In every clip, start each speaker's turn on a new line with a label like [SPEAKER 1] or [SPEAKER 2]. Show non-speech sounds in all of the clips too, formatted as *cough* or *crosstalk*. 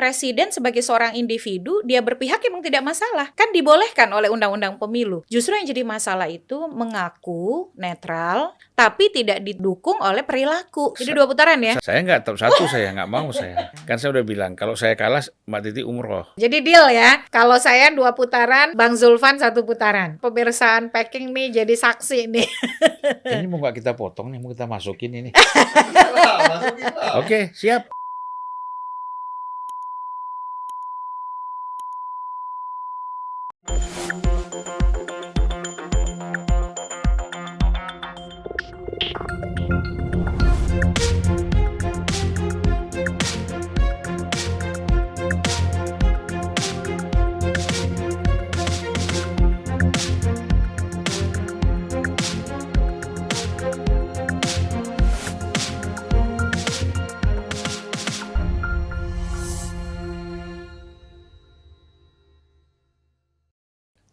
[SPEAKER 1] presiden sebagai seorang individu dia berpihak emang tidak masalah. Kan dibolehkan oleh undang-undang pemilu. Justru yang jadi masalah itu mengaku netral tapi tidak didukung oleh perilaku. Jadi dua putaran ya.
[SPEAKER 2] Saya nggak tahu satu saya nggak mau saya. Kan saya udah bilang kalau saya kalah Mbak Titi umroh.
[SPEAKER 1] Jadi deal ya. Kalau saya dua putaran, Bang Zulfan satu putaran. Pemirsaan packing nih jadi saksi nih.
[SPEAKER 2] Ini mau nggak kita potong nih, mau kita masukin ini. *laughs* Oke, siap.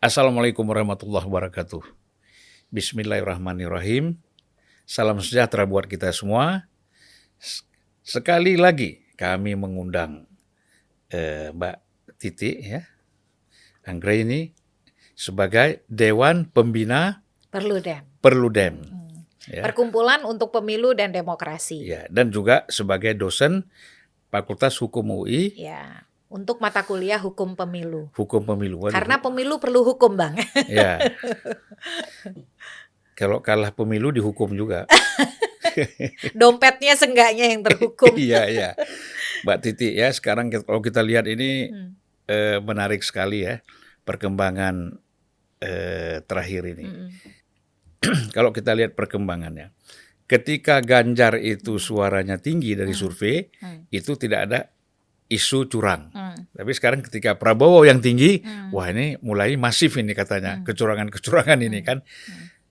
[SPEAKER 2] Assalamualaikum warahmatullahi wabarakatuh. Bismillahirrahmanirrahim. Salam sejahtera buat kita semua. Sekali lagi kami mengundang eh, Mbak Titi ya, Anggra ini sebagai Dewan Pembina
[SPEAKER 1] Perludem.
[SPEAKER 2] Perludem. Ya.
[SPEAKER 1] Perkumpulan untuk Pemilu dan Demokrasi.
[SPEAKER 2] Ya, dan juga sebagai dosen Fakultas Hukum UI
[SPEAKER 1] Ya. Untuk mata kuliah hukum pemilu.
[SPEAKER 2] Hukum Pemilu. Waduh.
[SPEAKER 1] Karena pemilu perlu hukum, Bang.
[SPEAKER 2] ya. Kalau kalah pemilu dihukum juga. *laughs*
[SPEAKER 1] Dompetnya senggaknya yang terhukum. *laughs*
[SPEAKER 2] Iya, iya. Mbak Titi ya, sekarang kita- kalau kita lihat ini
[SPEAKER 1] Hmm.
[SPEAKER 2] eh, menarik sekali ya perkembangan eh, terakhir ini.
[SPEAKER 1] Mm-mm. *clears throat*
[SPEAKER 2] Kalau kita lihat perkembangannya, ketika Ganjar itu suaranya tinggi dari survei,
[SPEAKER 1] Hmm.
[SPEAKER 2] itu tidak ada isu curang.
[SPEAKER 1] Hmm.
[SPEAKER 2] Tapi sekarang ketika Prabowo yang tinggi,
[SPEAKER 1] Hmm.
[SPEAKER 2] wah ini mulai masif ini katanya kecurangan-kecurangan ini kan.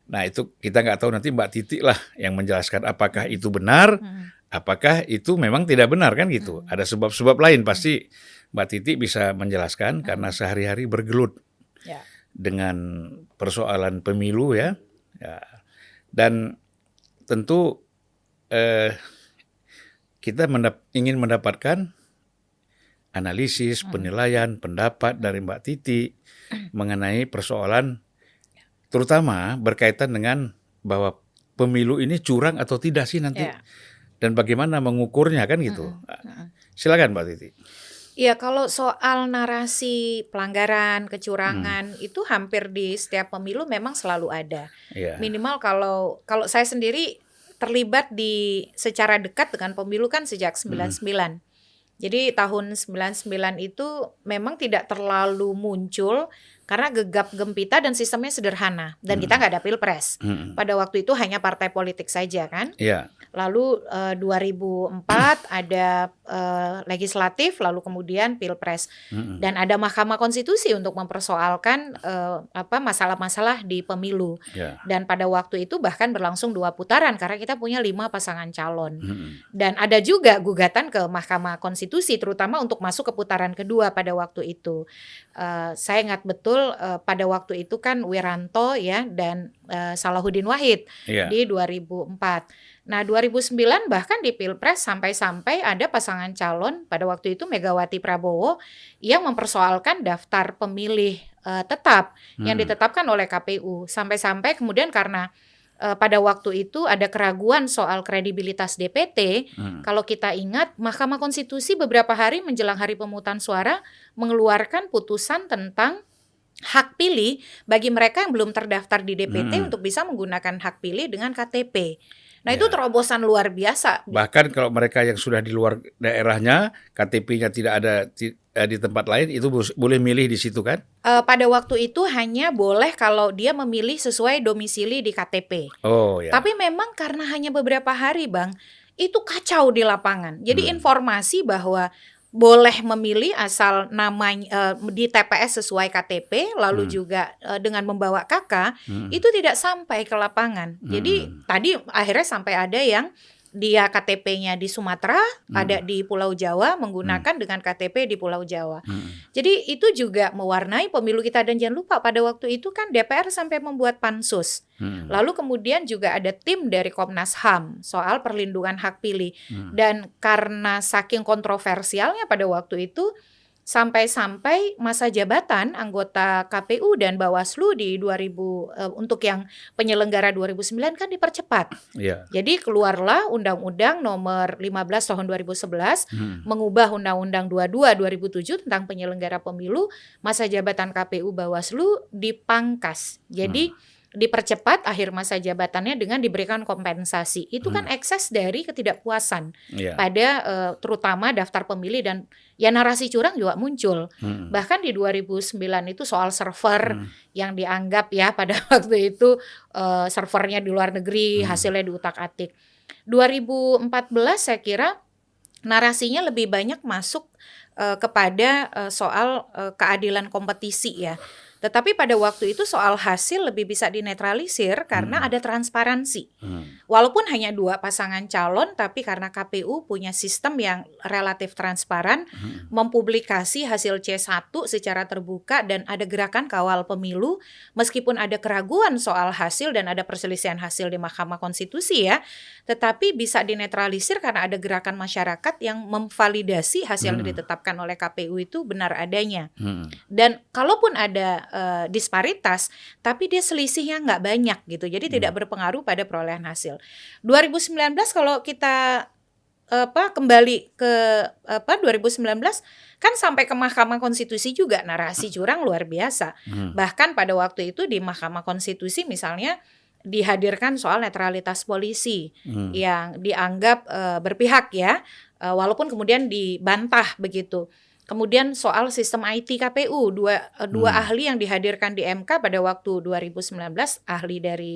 [SPEAKER 2] Nah itu kita nggak tahu nanti Mbak Titi lah yang menjelaskan apakah itu benar,
[SPEAKER 1] Hmm.
[SPEAKER 2] apakah itu memang tidak benar kan gitu. Ada sebab-sebab lain pasti Mbak Titi bisa menjelaskan karena sehari-hari bergelut
[SPEAKER 1] Ya.
[SPEAKER 2] dengan persoalan pemilu ya. ya. Dan tentu eh, kita mendap- ingin mendapatkan analisis, penilaian, pendapat dari Mbak Titi mengenai persoalan terutama berkaitan dengan bahwa pemilu ini curang atau tidak sih nanti
[SPEAKER 1] Ya.
[SPEAKER 2] dan bagaimana mengukurnya kan gitu. Silakan Mbak Titi.
[SPEAKER 1] Iya, kalau soal narasi pelanggaran,
[SPEAKER 2] Hmm.
[SPEAKER 1] kecurangan itu hampir di setiap pemilu memang selalu ada.
[SPEAKER 2] Iya.
[SPEAKER 1] Minimal kalau kalau saya sendiri terlibat di secara dekat dengan pemilu kan sejak 99. Jadi tahun 99 itu memang tidak terlalu muncul karena gegap gempita dan sistemnya sederhana dan kita nggak ada pilpres.
[SPEAKER 2] Mm-mm.
[SPEAKER 1] Pada waktu itu hanya partai politik saja kan.
[SPEAKER 2] Iya.
[SPEAKER 1] Lalu eh, 2004 ada eh, legislatif, lalu kemudian pilpres
[SPEAKER 2] Mm-mm.
[SPEAKER 1] dan ada Mahkamah Konstitusi untuk mempersoalkan eh, apa masalah-masalah di pemilu.
[SPEAKER 2] Iya.
[SPEAKER 1] Dan pada waktu itu bahkan berlangsung dua putaran karena kita punya lima pasangan calon.
[SPEAKER 2] Mm-mm.
[SPEAKER 1] Dan ada juga gugatan ke Mahkamah Konstitusi terutama untuk masuk ke putaran kedua pada waktu itu. Eh, saya ingat betul eh, pada waktu itu kan Wiranto ya dan eh, Salahuddin Wahid
[SPEAKER 2] Iya.
[SPEAKER 1] di 2004. Nah, 2009 bahkan di Pilpres sampai-sampai ada pasangan calon pada waktu itu Megawati Prabowo yang mempersoalkan daftar pemilih eh, tetap yang
[SPEAKER 2] Hmm.
[SPEAKER 1] ditetapkan oleh KPU. Sampai-sampai kemudian karena eh, pada waktu itu ada keraguan soal kredibilitas DPT,
[SPEAKER 2] Mm.
[SPEAKER 1] kalau kita ingat Mahkamah Konstitusi beberapa hari menjelang hari pemungutan suara mengeluarkan putusan tentang hak pilih bagi mereka yang belum terdaftar di DPT
[SPEAKER 2] Mm.
[SPEAKER 1] untuk bisa menggunakan hak pilih dengan KTP. Nah, itu
[SPEAKER 2] Ya.
[SPEAKER 1] terobosan luar biasa.
[SPEAKER 2] Bahkan kalau mereka yang sudah di luar daerahnya, KTP-nya tidak ada eh, di tempat lain, itu boleh milih di situ kan?
[SPEAKER 1] Eh, pada waktu itu hanya boleh kalau dia memilih sesuai domisili di KTP.
[SPEAKER 2] Oh ya.
[SPEAKER 1] Tapi memang karena hanya beberapa hari, Bang, itu kacau di lapangan. Jadi
[SPEAKER 2] Hmm.
[SPEAKER 1] informasi bahwa boleh memilih asal namanya eh, di TPS sesuai KTP, lalu
[SPEAKER 2] Hmm.
[SPEAKER 1] juga eh, dengan membawa KK,
[SPEAKER 2] Mm.
[SPEAKER 1] itu tidak sampai ke lapangan. Jadi
[SPEAKER 2] Hmm.
[SPEAKER 1] tadi akhirnya sampai ada yang dia KTP-nya di Sumatera, hmm. ada di Pulau Jawa menggunakan hmm. dengan KTP di Pulau Jawa. Hmm. Jadi itu juga mewarnai pemilu kita dan jangan lupa pada waktu itu kan DPR sampai membuat pansus. Hmm. Lalu kemudian juga ada tim dari Komnas HAM soal perlindungan hak pilih. Hmm. Dan karena saking kontroversialnya pada waktu itu sampai-sampai masa jabatan anggota KPU dan Bawaslu di 2000 uh, eh, untuk yang penyelenggara 2009 kan dipercepat. Yeah. Jadi keluarlah Undang-Undang Nomor 15 Tahun 2011 hmm. mengubah Undang-Undang 22 2007 tentang penyelenggara pemilu masa jabatan KPU Bawaslu dipangkas. Jadi hmm dipercepat akhir masa jabatannya dengan diberikan kompensasi. Itu kan hmm. ekses dari ketidakpuasan yeah. pada uh, terutama daftar pemilih dan ya narasi curang juga muncul. Hmm. Bahkan di 2009 itu soal server hmm. yang dianggap ya pada *laughs* waktu itu uh, servernya di luar negeri, hmm. hasilnya diutak-atik. 2014 saya kira narasinya lebih banyak masuk uh, kepada uh, soal uh, keadilan kompetisi ya. Tetapi pada waktu itu soal hasil lebih bisa dinetralisir karena hmm. ada transparansi. Hmm. Walaupun hanya dua pasangan calon, tapi karena KPU punya sistem yang relatif transparan, hmm. mempublikasi hasil C1 secara terbuka dan ada gerakan kawal pemilu, meskipun ada keraguan soal hasil dan ada perselisihan hasil di Mahkamah Konstitusi ya, tetapi bisa dinetralisir karena ada gerakan masyarakat yang memvalidasi hasil hmm. yang ditetapkan oleh KPU itu benar adanya. Hmm. Dan kalaupun ada uh, disparitas, tapi dia selisihnya nggak banyak gitu. Jadi hmm. tidak berpengaruh pada perolehan hasil. 2019 kalau kita apa kembali ke apa 2019 kan sampai ke Mahkamah Konstitusi juga narasi curang luar biasa. Hmm. Bahkan pada waktu itu di Mahkamah Konstitusi misalnya dihadirkan soal netralitas polisi hmm. yang dianggap uh, berpihak ya, uh, walaupun kemudian dibantah begitu. Kemudian soal sistem IT KPU dua uh, dua hmm. ahli yang dihadirkan di MK pada waktu 2019 ahli dari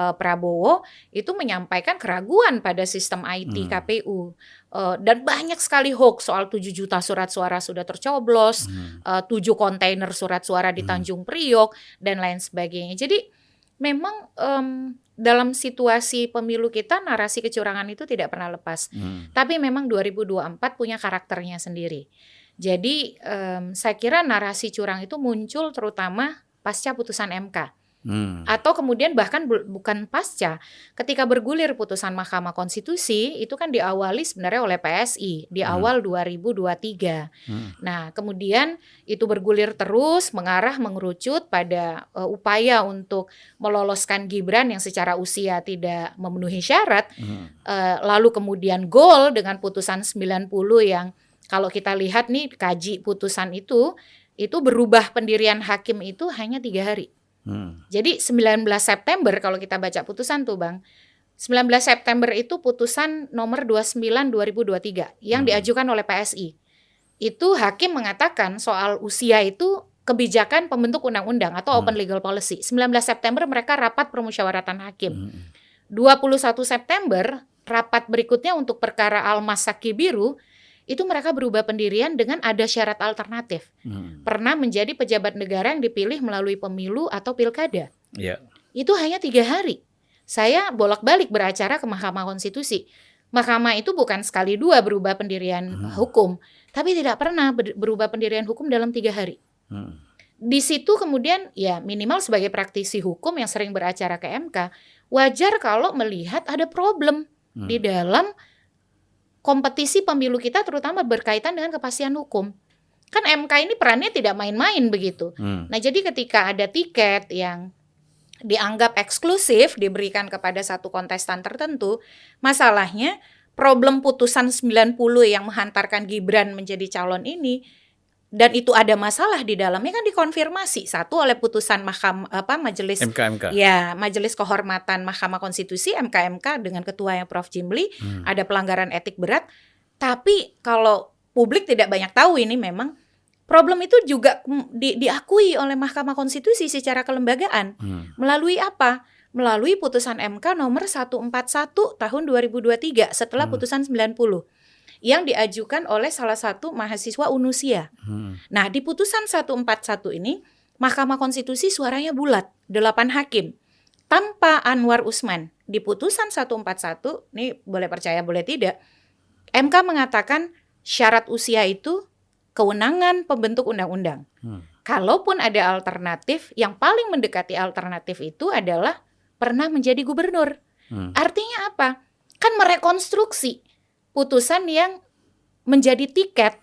[SPEAKER 1] uh, Prabowo itu menyampaikan keraguan pada sistem IT hmm. KPU uh, dan banyak sekali hoax soal 7 juta surat suara sudah tercoblos, hmm. uh, 7 kontainer surat suara di hmm. Tanjung Priok dan lain sebagainya. Jadi memang um, dalam situasi pemilu kita narasi kecurangan itu tidak pernah lepas. Hmm. Tapi memang 2024 punya karakternya sendiri. Jadi um, saya kira narasi curang itu muncul terutama pasca putusan MK. Hmm. Atau kemudian bahkan bu bukan pasca, ketika bergulir putusan Mahkamah Konstitusi itu kan diawali sebenarnya oleh PSI di hmm. awal 2023. Hmm. Nah, kemudian itu bergulir terus mengarah mengerucut pada uh, upaya untuk meloloskan Gibran yang secara usia tidak memenuhi syarat. Hmm. Uh, lalu kemudian gol dengan putusan 90 yang kalau kita lihat nih kaji putusan itu itu berubah pendirian hakim itu hanya tiga hari. Hmm. Jadi 19 September kalau kita baca putusan tuh Bang, 19 September itu putusan nomor 29 2023 yang hmm. diajukan oleh PSI. Itu hakim mengatakan soal usia itu kebijakan pembentuk undang-undang atau hmm. open legal policy. 19 September mereka rapat permusyawaratan hakim. Hmm. 21 September rapat berikutnya untuk perkara Almas Saki Biru itu mereka berubah pendirian dengan ada syarat alternatif. Hmm. Pernah menjadi pejabat negara yang dipilih melalui pemilu atau pilkada. Yeah. Itu hanya tiga hari. Saya bolak-balik beracara ke Mahkamah Konstitusi. Mahkamah itu bukan sekali dua berubah pendirian hmm. hukum, tapi tidak pernah berubah pendirian hukum dalam tiga hari. Hmm. Di situ kemudian ya minimal sebagai praktisi hukum yang sering beracara ke MK, wajar kalau melihat ada problem hmm. di dalam kompetisi pemilu kita terutama berkaitan dengan kepastian hukum. Kan MK ini perannya tidak main-main begitu. Hmm. Nah, jadi ketika ada tiket yang dianggap eksklusif diberikan kepada satu kontestan tertentu, masalahnya problem putusan 90 yang menghantarkan Gibran menjadi calon ini dan itu ada masalah di dalamnya kan dikonfirmasi satu oleh putusan mahkam apa majelis
[SPEAKER 2] MKMK.
[SPEAKER 1] ya majelis kehormatan Mahkamah Konstitusi MKMK dengan ketuanya Prof Jimli hmm. ada pelanggaran etik berat tapi kalau publik tidak banyak tahu ini memang problem itu juga di, diakui oleh Mahkamah Konstitusi secara kelembagaan hmm. melalui apa melalui putusan MK nomor 141 tahun 2023 setelah hmm. putusan 90 yang diajukan oleh salah satu mahasiswa Unusia. Hmm. Nah, di putusan 141 ini Mahkamah Konstitusi suaranya bulat, delapan hakim. tanpa Anwar Usman di putusan 141, ini boleh percaya boleh tidak, MK mengatakan syarat usia itu kewenangan pembentuk undang-undang. Hmm. Kalaupun ada alternatif, yang paling mendekati alternatif itu adalah pernah menjadi gubernur. Hmm. Artinya apa? Kan merekonstruksi putusan yang menjadi tiket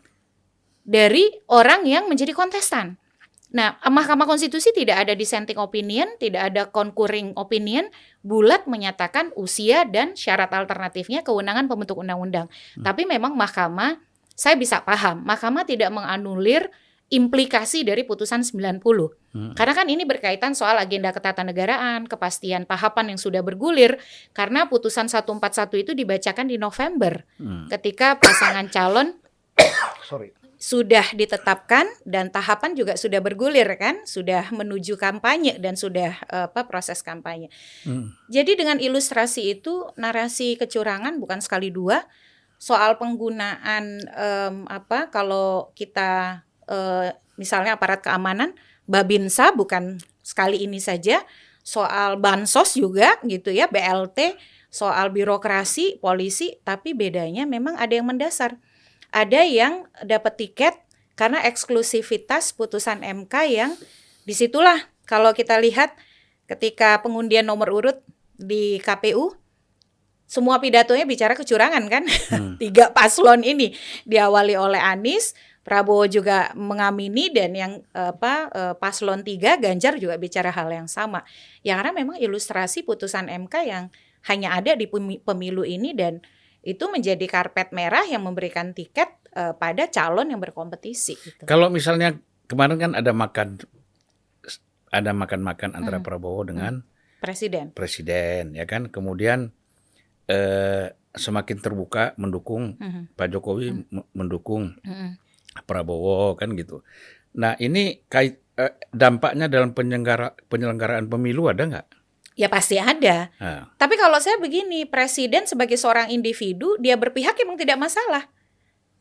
[SPEAKER 1] dari orang yang menjadi kontestan. Nah, Mahkamah Konstitusi tidak ada dissenting opinion, tidak ada concurring opinion, bulat menyatakan usia dan syarat alternatifnya kewenangan pembentuk undang-undang. Hmm. Tapi memang Mahkamah, saya bisa paham, Mahkamah tidak menganulir implikasi dari putusan 90. Hmm. Karena kan ini berkaitan soal agenda ketatanegaraan, kepastian tahapan yang sudah bergulir karena putusan 141 itu dibacakan di November. Hmm. Ketika pasangan calon *coughs* Sorry sudah ditetapkan dan tahapan juga sudah bergulir kan, sudah menuju kampanye dan sudah apa proses kampanye. Hmm. Jadi dengan ilustrasi itu narasi kecurangan bukan sekali dua soal penggunaan um, apa kalau kita uh, misalnya aparat keamanan Babinsa bukan sekali ini saja soal bansos juga gitu ya BLT soal birokrasi polisi tapi bedanya memang ada yang mendasar. Ada yang dapat tiket karena eksklusivitas putusan MK yang di situlah. Kalau kita lihat ketika pengundian nomor urut di KPU semua pidatonya bicara kecurangan kan? Hmm. *laughs* tiga paslon ini diawali oleh Anies Prabowo juga mengamini dan yang apa eh, paslon tiga Ganjar juga bicara hal yang sama. Ya karena memang ilustrasi putusan MK yang hanya ada di pemilu ini dan itu menjadi karpet merah yang memberikan tiket uh, pada calon yang berkompetisi. Gitu.
[SPEAKER 2] Kalau misalnya kemarin kan ada makan ada makan-makan antara hmm. Prabowo dengan
[SPEAKER 1] hmm. presiden.
[SPEAKER 2] Presiden ya kan. Kemudian eh, semakin terbuka mendukung hmm. Pak Jokowi hmm. mendukung hmm. Prabowo kan gitu. Nah ini kait eh, dampaknya dalam penyelenggara penyelenggaraan pemilu ada nggak?
[SPEAKER 1] Ya pasti ada. Ha. Tapi kalau saya begini, presiden sebagai seorang individu dia berpihak emang tidak masalah.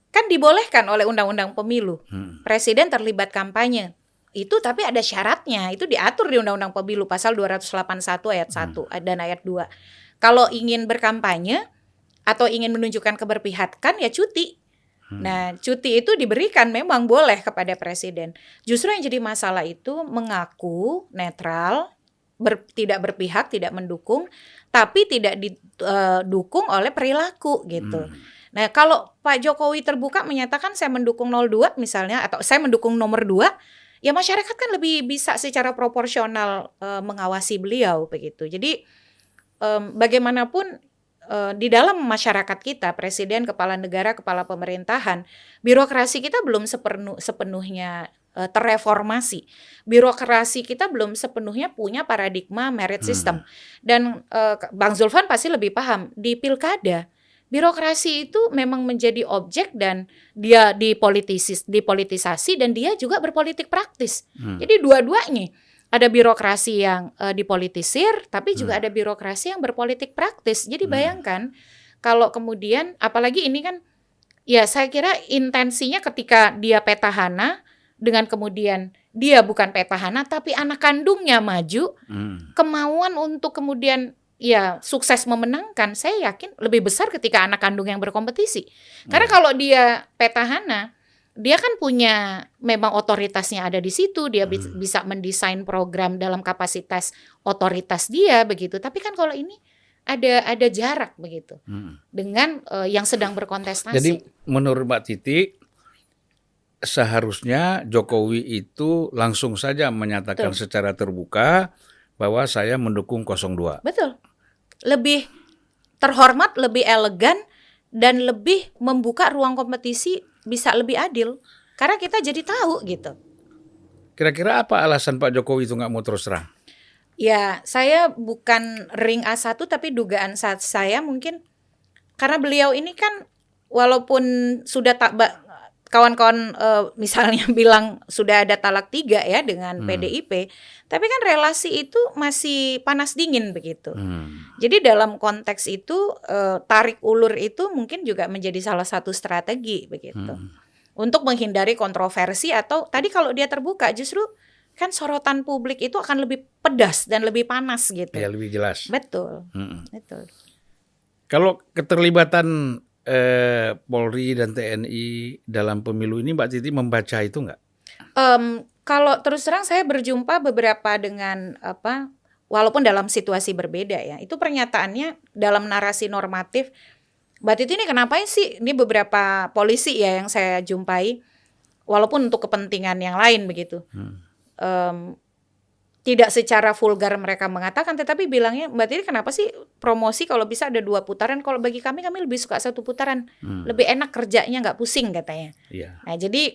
[SPEAKER 1] Kan dibolehkan oleh undang-undang pemilu. Hmm. Presiden terlibat kampanye. Itu tapi ada syaratnya. Itu diatur di undang-undang pemilu pasal 281 ayat 1 hmm. dan ayat 2. Kalau ingin berkampanye atau ingin menunjukkan keberpihakan ya cuti. Hmm. Nah, cuti itu diberikan memang boleh kepada presiden. Justru yang jadi masalah itu mengaku netral, ber, tidak berpihak, tidak mendukung, tapi tidak didukung uh, oleh perilaku gitu. Hmm. Nah, kalau Pak Jokowi terbuka menyatakan saya mendukung 02 misalnya atau saya mendukung nomor 2, ya masyarakat kan lebih bisa secara proporsional uh, mengawasi beliau begitu. Jadi um, bagaimanapun uh, di dalam masyarakat kita, presiden, kepala negara, kepala pemerintahan, birokrasi kita belum sepenuh, sepenuhnya uh, terreformasi. Birokrasi kita belum sepenuhnya punya paradigma merit hmm. system. Hmm. Dan uh, Bang Zulfan pasti lebih paham di pilkada birokrasi itu memang menjadi objek dan dia dipolitisis dipolitisasi dan dia juga berpolitik praktis. Hmm. Jadi dua-duanya ada birokrasi yang uh, dipolitisir tapi juga hmm. ada birokrasi yang berpolitik praktis. Jadi hmm. bayangkan kalau kemudian apalagi ini kan ya saya kira intensinya ketika dia petahana dengan kemudian dia bukan petahana tapi anak kandungnya maju, hmm. kemauan untuk kemudian ya sukses memenangkan, saya yakin lebih besar ketika anak kandung yang berkompetisi. Hmm. Karena kalau dia petahana, dia kan punya memang otoritasnya ada di situ, dia hmm. bisa mendesain program dalam kapasitas otoritas dia begitu. Tapi kan kalau ini ada ada jarak begitu hmm. dengan uh, yang sedang berkontestasi.
[SPEAKER 2] Jadi menurut Mbak Titi seharusnya Jokowi itu langsung saja menyatakan Betul. secara terbuka bahwa saya mendukung 02.
[SPEAKER 1] Betul. Lebih terhormat, lebih elegan dan lebih membuka ruang kompetisi bisa lebih adil. Karena kita jadi tahu gitu.
[SPEAKER 2] Kira-kira apa alasan Pak Jokowi itu nggak mau terus terang?
[SPEAKER 1] Ya, saya bukan ring A1 tapi dugaan saat saya mungkin karena beliau ini kan walaupun sudah tak kawan-kawan uh, misalnya *laughs* bilang sudah ada talak tiga ya dengan hmm. PDIP, tapi kan relasi itu masih panas dingin begitu. Hmm. Jadi dalam konteks itu uh, tarik ulur itu mungkin juga menjadi salah satu strategi begitu hmm. untuk menghindari kontroversi atau tadi kalau dia terbuka justru kan sorotan publik itu akan lebih pedas dan lebih panas gitu.
[SPEAKER 2] Ya lebih jelas.
[SPEAKER 1] Betul.
[SPEAKER 2] Mm-mm.
[SPEAKER 1] Betul.
[SPEAKER 2] Kalau keterlibatan eh, Polri dan TNI dalam pemilu ini, Mbak Titi membaca itu nggak?
[SPEAKER 1] Em, kalau terus terang saya berjumpa beberapa dengan apa walaupun dalam situasi berbeda ya. Itu pernyataannya dalam narasi normatif Mbak Titi ini kenapa sih ini beberapa polisi ya yang saya jumpai walaupun untuk kepentingan yang lain begitu.
[SPEAKER 2] Hmm.
[SPEAKER 1] Tidak secara vulgar mereka mengatakan tetapi bilangnya Mbak Titi kenapa sih promosi kalau bisa ada dua putaran kalau bagi kami kami lebih suka satu putaran
[SPEAKER 2] Hmm.
[SPEAKER 1] lebih enak kerjanya nggak pusing katanya.
[SPEAKER 2] Iya.
[SPEAKER 1] Nah, jadi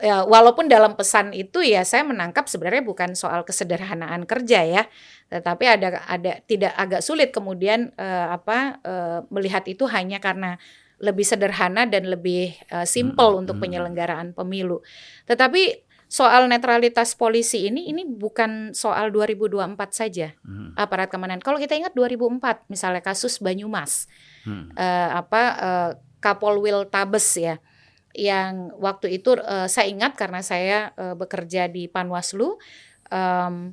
[SPEAKER 1] ya, walaupun dalam pesan itu ya saya menangkap sebenarnya bukan soal kesederhanaan kerja ya, tetapi ada ada tidak agak sulit kemudian eh, apa eh, melihat itu hanya karena lebih sederhana dan lebih eh, simple
[SPEAKER 2] Hmm,
[SPEAKER 1] untuk
[SPEAKER 2] hmm.
[SPEAKER 1] penyelenggaraan pemilu. Tetapi soal netralitas polisi ini ini bukan soal 2024 saja
[SPEAKER 2] Hmm.
[SPEAKER 1] aparat keamanan. Kalau kita ingat 2004 misalnya kasus Banyumas
[SPEAKER 2] Hmm.
[SPEAKER 1] eh, apa eh, Kapolwil Tabes ya yang waktu itu eh, saya ingat karena saya eh, bekerja di Panwaslu em,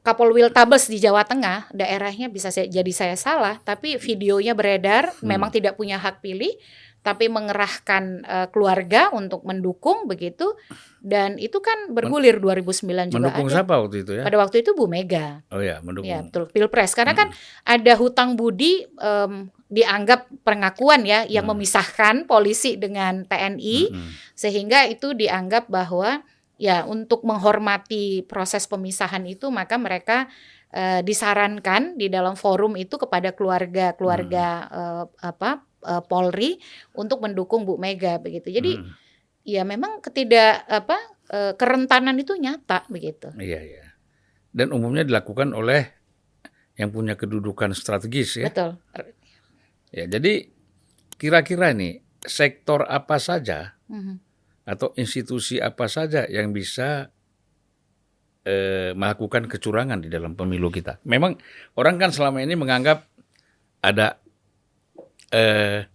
[SPEAKER 1] Kapolwil Tabes di Jawa Tengah daerahnya bisa saya, jadi saya salah tapi videonya beredar
[SPEAKER 2] Hmm.
[SPEAKER 1] memang tidak punya hak pilih tapi mengerahkan eh, keluarga untuk mendukung begitu dan itu kan bergulir 2009 juga
[SPEAKER 2] Mendukung
[SPEAKER 1] ada.
[SPEAKER 2] siapa waktu itu ya?
[SPEAKER 1] pada waktu itu Bu Mega
[SPEAKER 2] Oh ya, mendukung.
[SPEAKER 1] Ya betul pilpres karena
[SPEAKER 2] Hmm.
[SPEAKER 1] kan ada hutang budi em, dianggap pengakuan ya yang
[SPEAKER 2] Hmm.
[SPEAKER 1] memisahkan polisi dengan TNI
[SPEAKER 2] Mm-mm.
[SPEAKER 1] sehingga itu dianggap bahwa ya untuk menghormati proses pemisahan itu maka mereka eh, disarankan di dalam forum itu kepada keluarga keluarga eh, apa eh, Polri untuk mendukung Bu Mega begitu jadi
[SPEAKER 2] Mm.
[SPEAKER 1] ya memang ketidak apa eh, kerentanan itu nyata begitu
[SPEAKER 2] Iya, iya. Dan umumnya dilakukan oleh yang punya kedudukan strategis ya.
[SPEAKER 1] betul
[SPEAKER 2] Ya, jadi kira-kira nih sektor apa saja
[SPEAKER 1] Mhm.
[SPEAKER 2] atau institusi apa saja yang bisa eh, melakukan kecurangan di dalam pemilu kita. Memang orang kan selama ini menganggap ada eh,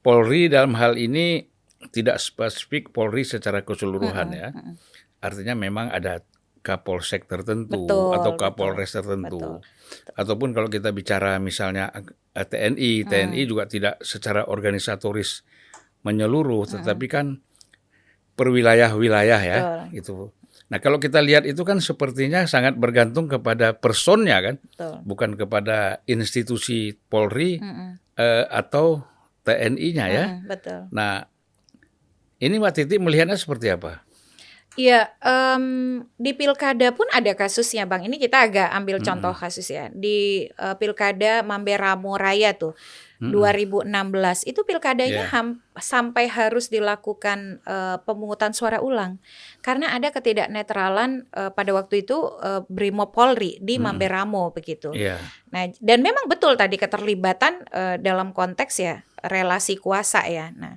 [SPEAKER 2] Polri dalam hal ini tidak spesifik Polri secara keseluruhan
[SPEAKER 1] Mm-mm,
[SPEAKER 2] ya. Artinya memang ada Kapolsek tertentu
[SPEAKER 1] Betul,
[SPEAKER 2] atau
[SPEAKER 1] betul,
[SPEAKER 2] Kapolres tertentu.
[SPEAKER 1] betul.
[SPEAKER 2] Ataupun kalau kita bicara misalnya eh, TNI, TNI
[SPEAKER 1] Hmm.
[SPEAKER 2] juga tidak secara organisatoris menyeluruh, tetapi kan per wilayah-wilayah ya,
[SPEAKER 1] Betul.
[SPEAKER 2] gitu. Nah kalau kita lihat itu kan sepertinya sangat bergantung kepada personnya kan,
[SPEAKER 1] Betul.
[SPEAKER 2] bukan kepada institusi Polri
[SPEAKER 1] Mm-mm.
[SPEAKER 2] Eh, atau TNI-nya ya.
[SPEAKER 1] Mm, betul.
[SPEAKER 2] Nah ini Mbak Titi melihatnya seperti apa?
[SPEAKER 1] Iya, em, di pilkada pun ada kasusnya, Bang. Ini kita agak ambil
[SPEAKER 2] Mm-mm.
[SPEAKER 1] contoh kasus ya. Di eh, pilkada Mamberamo Raya tuh,
[SPEAKER 2] Mm-mm.
[SPEAKER 1] 2016 itu pilkadanya
[SPEAKER 2] Iya.
[SPEAKER 1] ham- sampai harus dilakukan eh, pemungutan suara ulang karena ada ketidaknetralan eh, pada waktu itu eh, Brimo Polri di
[SPEAKER 2] Mm-mm.
[SPEAKER 1] Mamberamo begitu.
[SPEAKER 2] Iya.
[SPEAKER 1] Nah, dan memang betul tadi keterlibatan eh, dalam konteks ya relasi kuasa ya. Nah,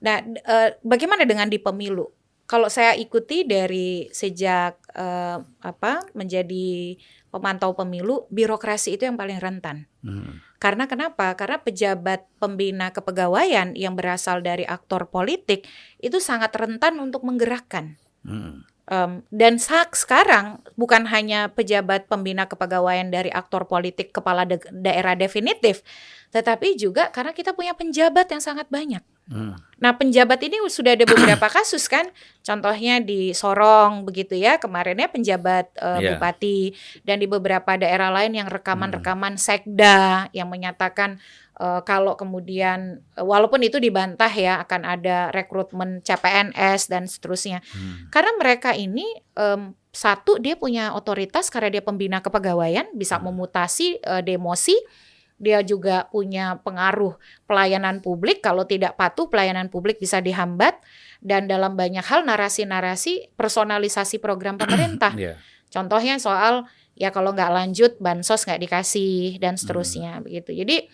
[SPEAKER 1] nah eh, bagaimana dengan di pemilu? Kalau saya ikuti dari sejak eh, apa menjadi pemantau pemilu, birokrasi itu yang paling rentan.
[SPEAKER 2] Hmm.
[SPEAKER 1] Karena kenapa? Karena pejabat pembina kepegawaian yang berasal dari aktor politik itu sangat rentan untuk menggerakkan.
[SPEAKER 2] Hmm.
[SPEAKER 1] Em, dan sak sekarang bukan hanya pejabat pembina kepegawaian dari aktor politik kepala de- daerah definitif, tetapi juga karena kita punya penjabat yang sangat banyak.
[SPEAKER 2] Hmm.
[SPEAKER 1] Nah, penjabat ini sudah ada beberapa kasus kan, contohnya di Sorong begitu ya, kemarinnya penjabat eh,
[SPEAKER 2] Iya.
[SPEAKER 1] bupati dan di beberapa daerah lain yang rekaman-rekaman sekda yang menyatakan eh, kalau kemudian eh, walaupun itu dibantah ya akan ada rekrutmen CPNS dan seterusnya.
[SPEAKER 2] Hmm.
[SPEAKER 1] Karena mereka ini em, satu dia punya otoritas karena dia pembina kepegawaian bisa
[SPEAKER 2] Hmm.
[SPEAKER 1] memutasi eh, demosi. Dia juga punya pengaruh pelayanan publik kalau tidak patuh pelayanan publik bisa dihambat dan dalam banyak hal narasi-narasi personalisasi program pemerintah. *clears throat*
[SPEAKER 2] Iya.
[SPEAKER 1] Contohnya soal ya kalau nggak lanjut bansos nggak dikasih dan
[SPEAKER 2] Hmm.
[SPEAKER 1] seterusnya begitu. Jadi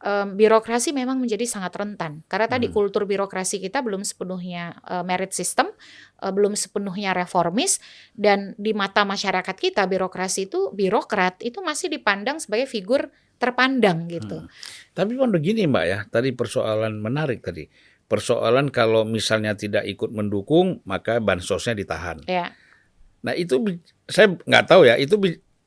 [SPEAKER 1] em, birokrasi memang menjadi sangat rentan karena tadi
[SPEAKER 2] Hmm.
[SPEAKER 1] kultur birokrasi kita belum sepenuhnya eh, merit system, eh, belum sepenuhnya reformis dan di mata masyarakat kita birokrasi itu birokrat itu masih dipandang sebagai figur terpandang gitu.
[SPEAKER 2] Hmm. Tapi kan begini Mbak ya, tadi persoalan menarik tadi. Persoalan kalau misalnya tidak ikut mendukung, maka bansosnya ditahan.
[SPEAKER 1] Ya,
[SPEAKER 2] Nah itu saya nggak tahu ya itu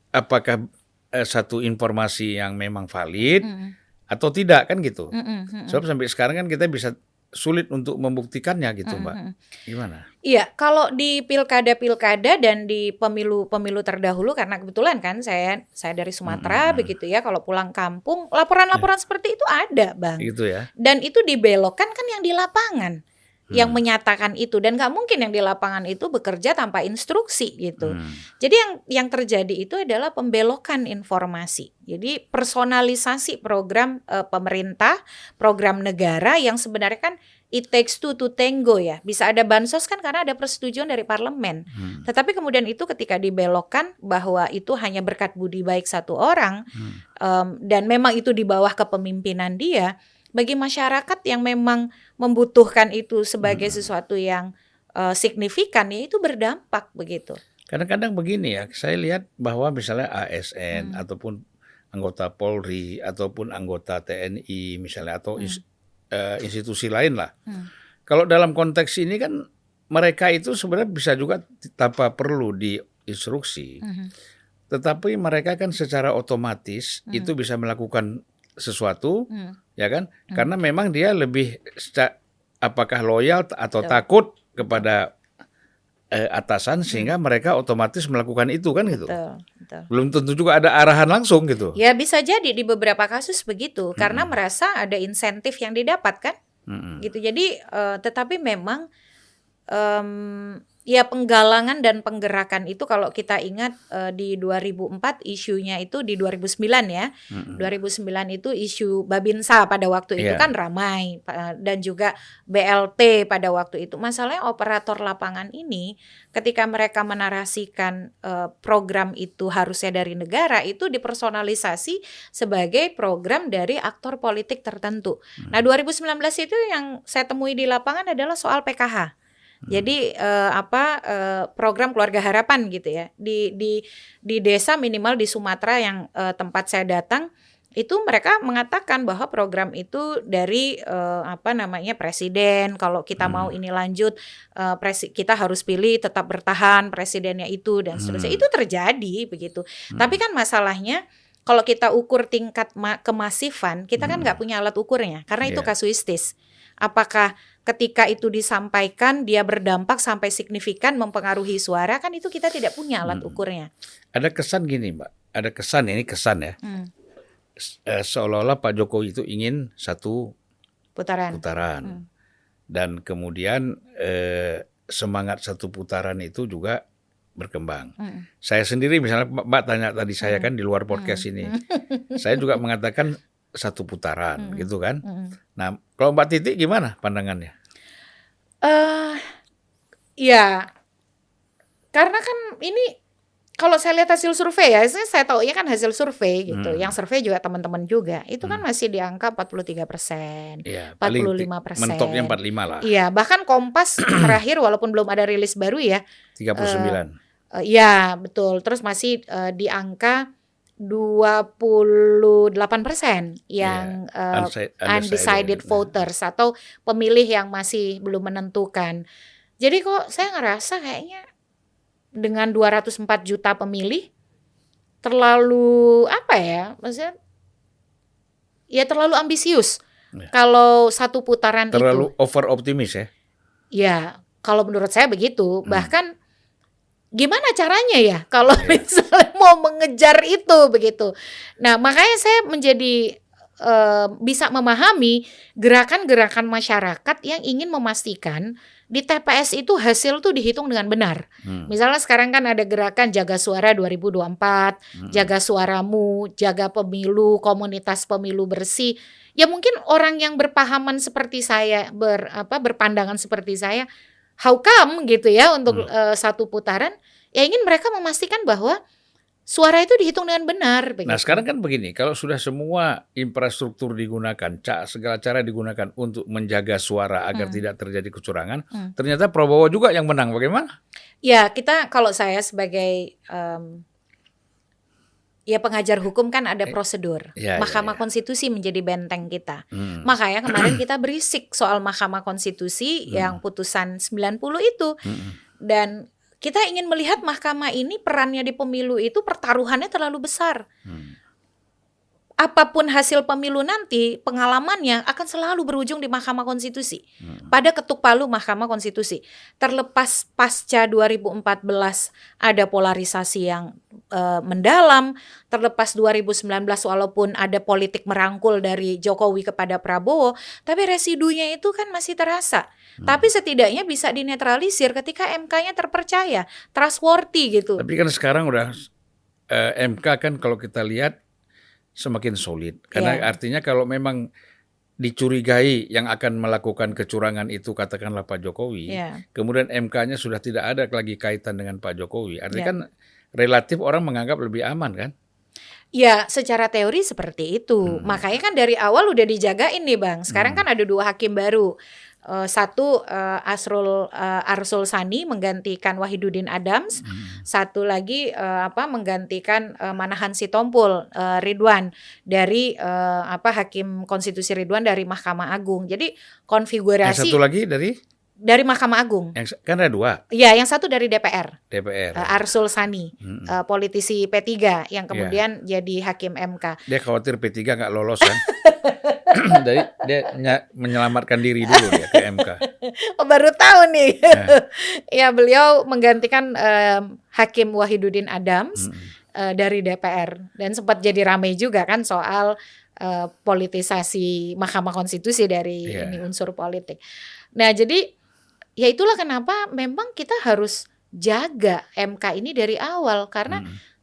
[SPEAKER 2] apakah eh, satu informasi yang memang valid mm. Atau tidak kan gitu. Mm -mm, Sebab sampai sekarang kan kita bisa sulit untuk membuktikannya gitu, Mbak. Mm -hmm. Gimana?
[SPEAKER 1] Iya, kalau di pilkada-pilkada dan di pemilu-pemilu terdahulu karena kebetulan kan saya saya dari Sumatera mm -hmm. begitu ya, kalau pulang kampung laporan-laporan yeah. seperti itu ada, Bang.
[SPEAKER 2] Gitu ya.
[SPEAKER 1] Dan itu dibelokkan kan yang di lapangan yang hmm. menyatakan itu dan nggak mungkin yang di lapangan itu bekerja tanpa instruksi gitu. Hmm. Jadi yang yang terjadi itu adalah pembelokan informasi. Jadi personalisasi program uh, pemerintah, program negara yang sebenarnya kan it takes two to tango ya. Bisa ada bansos kan karena ada persetujuan dari parlemen. Hmm. Tetapi kemudian itu ketika dibelokkan bahwa itu hanya berkat budi baik satu orang hmm. um, dan memang itu di bawah kepemimpinan dia bagi masyarakat yang memang membutuhkan itu sebagai hmm. sesuatu yang uh, signifikan ya itu berdampak begitu.
[SPEAKER 2] Kadang-kadang begini ya, saya lihat bahwa misalnya ASN hmm. ataupun anggota Polri ataupun anggota TNI misalnya atau hmm. uh, institusi lain lah. Hmm. Kalau dalam konteks ini kan mereka itu sebenarnya bisa juga tanpa perlu diinstruksi. Hmm. Tetapi mereka kan secara otomatis hmm. itu bisa melakukan sesuatu hmm ya kan? Hmm. Karena memang dia lebih apakah loyal atau Betul. takut kepada eh, atasan hmm. sehingga mereka otomatis melakukan itu kan gitu. Betul, betul. Belum tentu juga ada arahan langsung gitu.
[SPEAKER 1] Ya bisa jadi di beberapa kasus begitu hmm. karena merasa ada insentif yang didapatkan. Hmm. Gitu. Jadi uh, tetapi memang um, Ya penggalangan dan penggerakan itu kalau kita ingat uh, di 2004 isunya itu di 2009 ya. Mm -hmm. 2009 itu isu Babinsa pada waktu itu yeah. kan ramai dan juga BLT pada waktu itu. Masalahnya operator lapangan ini ketika mereka menarasikan uh, program itu harusnya dari negara itu dipersonalisasi sebagai program dari aktor politik tertentu. Mm. Nah, 2019 itu yang saya temui di lapangan adalah soal PKH. Jadi uh, apa uh, program keluarga harapan gitu ya di di di desa minimal di Sumatera yang uh, tempat saya datang itu mereka mengatakan bahwa program itu dari uh, apa namanya presiden kalau kita hmm. mau ini lanjut uh, presi kita harus pilih tetap bertahan presidennya itu dan seterusnya hmm. itu terjadi begitu hmm. tapi kan masalahnya kalau kita ukur tingkat kemasifan kita kan hmm. kan nggak punya alat ukurnya karena yeah. itu iya. kasuistis apakah ketika itu disampaikan dia berdampak sampai signifikan mempengaruhi suara kan itu kita tidak punya alat hmm. ukurnya.
[SPEAKER 2] Ada kesan gini, Mbak. Ada kesan ini kesan ya. Hmm. Eh, seolah-olah Pak Jokowi itu ingin satu
[SPEAKER 1] putaran.
[SPEAKER 2] Putaran. Hmm. Dan kemudian eh, semangat satu putaran itu juga berkembang. Hmm. Saya sendiri misalnya Mbak tanya tadi saya hmm. kan di luar podcast hmm. ini. saya juga mengatakan satu putaran hmm. gitu kan. Hmm. Nah, kalau Mbak Titi gimana pandangannya?
[SPEAKER 1] Eh uh, ya karena kan ini kalau saya lihat hasil survei ya, saya tahu ya kan hasil survei gitu. Hmm. Yang survei juga teman-teman juga. Itu kan hmm. masih di angka 43 persen,
[SPEAKER 2] ya, 45 persen. Mentoknya 45 lah.
[SPEAKER 1] Iya, bahkan Kompas *clears throat* terakhir walaupun belum ada rilis baru ya.
[SPEAKER 2] 39. Uh,
[SPEAKER 1] uh, ya, betul. Terus masih uh, di angka 28 persen yang yeah, uh, undecided, undecided voters yeah. atau pemilih yang masih belum menentukan. Jadi kok saya ngerasa kayaknya dengan 204 juta pemilih terlalu apa ya? Maksudnya ya terlalu ambisius. Yeah. Kalau satu putaran
[SPEAKER 2] terlalu itu terlalu over optimis ya.
[SPEAKER 1] Ya, kalau menurut saya begitu. Hmm. Bahkan gimana caranya ya kalau yeah. *laughs* misalnya mau mengejar itu begitu. Nah, makanya saya menjadi uh, bisa memahami gerakan-gerakan masyarakat yang ingin memastikan di TPS itu hasil tuh dihitung dengan benar. Hmm. Misalnya sekarang kan ada gerakan jaga suara 2024, hmm. jaga suaramu, jaga pemilu, komunitas pemilu bersih. Ya mungkin orang yang berpahaman seperti saya, ber apa berpandangan seperti saya how come gitu ya untuk hmm. uh, satu putaran ya ingin mereka memastikan bahwa suara itu dihitung dengan benar.
[SPEAKER 2] Begitu. Nah sekarang kan begini, kalau sudah semua infrastruktur digunakan, segala cara digunakan untuk menjaga suara agar hmm. tidak terjadi kecurangan, hmm. ternyata Prabowo juga yang menang. Bagaimana?
[SPEAKER 1] Ya kita kalau saya sebagai um, ya pengajar hukum kan ada eh, prosedur. Ya, ya Mahkamah ya, ya. Konstitusi menjadi benteng kita. Hmm. Makanya kemarin kita berisik soal Mahkamah Konstitusi hmm. yang putusan 90 itu. Hmm. Dan kita ingin melihat mahkamah ini perannya di pemilu itu pertaruhannya terlalu besar. Hmm apa pun hasil pemilu nanti, pengalamannya akan selalu berujung di Mahkamah Konstitusi. Hmm. Pada ketuk palu Mahkamah Konstitusi. Terlepas pasca 2014 ada polarisasi yang uh, mendalam, terlepas 2019 walaupun ada politik merangkul dari Jokowi kepada Prabowo, tapi residunya itu kan masih terasa. Hmm. Tapi setidaknya bisa dinetralisir ketika MK-nya terpercaya, trustworthy gitu.
[SPEAKER 2] Tapi kan sekarang udah uh, eh, MK kan kalau kita lihat semakin solid. Karena yeah. artinya kalau memang dicurigai yang akan melakukan kecurangan itu katakanlah Pak Jokowi, yeah. kemudian MK-nya sudah tidak ada lagi kaitan dengan Pak Jokowi. Artinya yeah. kan relatif orang menganggap lebih aman kan?
[SPEAKER 1] Ya, secara teori seperti itu. Hmm. Makanya kan dari awal udah dijagain nih, Bang. Sekarang hmm. kan ada dua hakim baru uh, satu uh, Asrul uh, Arsul Sani menggantikan Wahidudin Adams, hmm. satu lagi uh, apa menggantikan uh, Manahan Sitompul uh, Ridwan dari uh, apa Hakim Konstitusi Ridwan dari Mahkamah Agung. Jadi konfigurasi
[SPEAKER 2] Yang satu lagi dari
[SPEAKER 1] dari Mahkamah Agung.
[SPEAKER 2] Yang kan ada dua.
[SPEAKER 1] Iya, yang satu dari DPR.
[SPEAKER 2] DPR.
[SPEAKER 1] Uh, Arsul Sani, hmm. uh, politisi P3 yang kemudian yeah. jadi hakim MK.
[SPEAKER 2] Dia khawatir P3 nggak lolos kan? *coughs* Jadi dia menyelamatkan diri dulu ya ke MK. *laughs*
[SPEAKER 1] Oh, baru tahu nih. Nah. *laughs* ya beliau menggantikan um, Hakim Wahidudin Adams hmm. uh, dari DPR dan sempat jadi ramai juga kan soal uh, politisasi Mahkamah Konstitusi dari yeah. ini unsur politik. Nah jadi ya itulah kenapa memang kita harus jaga MK ini dari awal karena hmm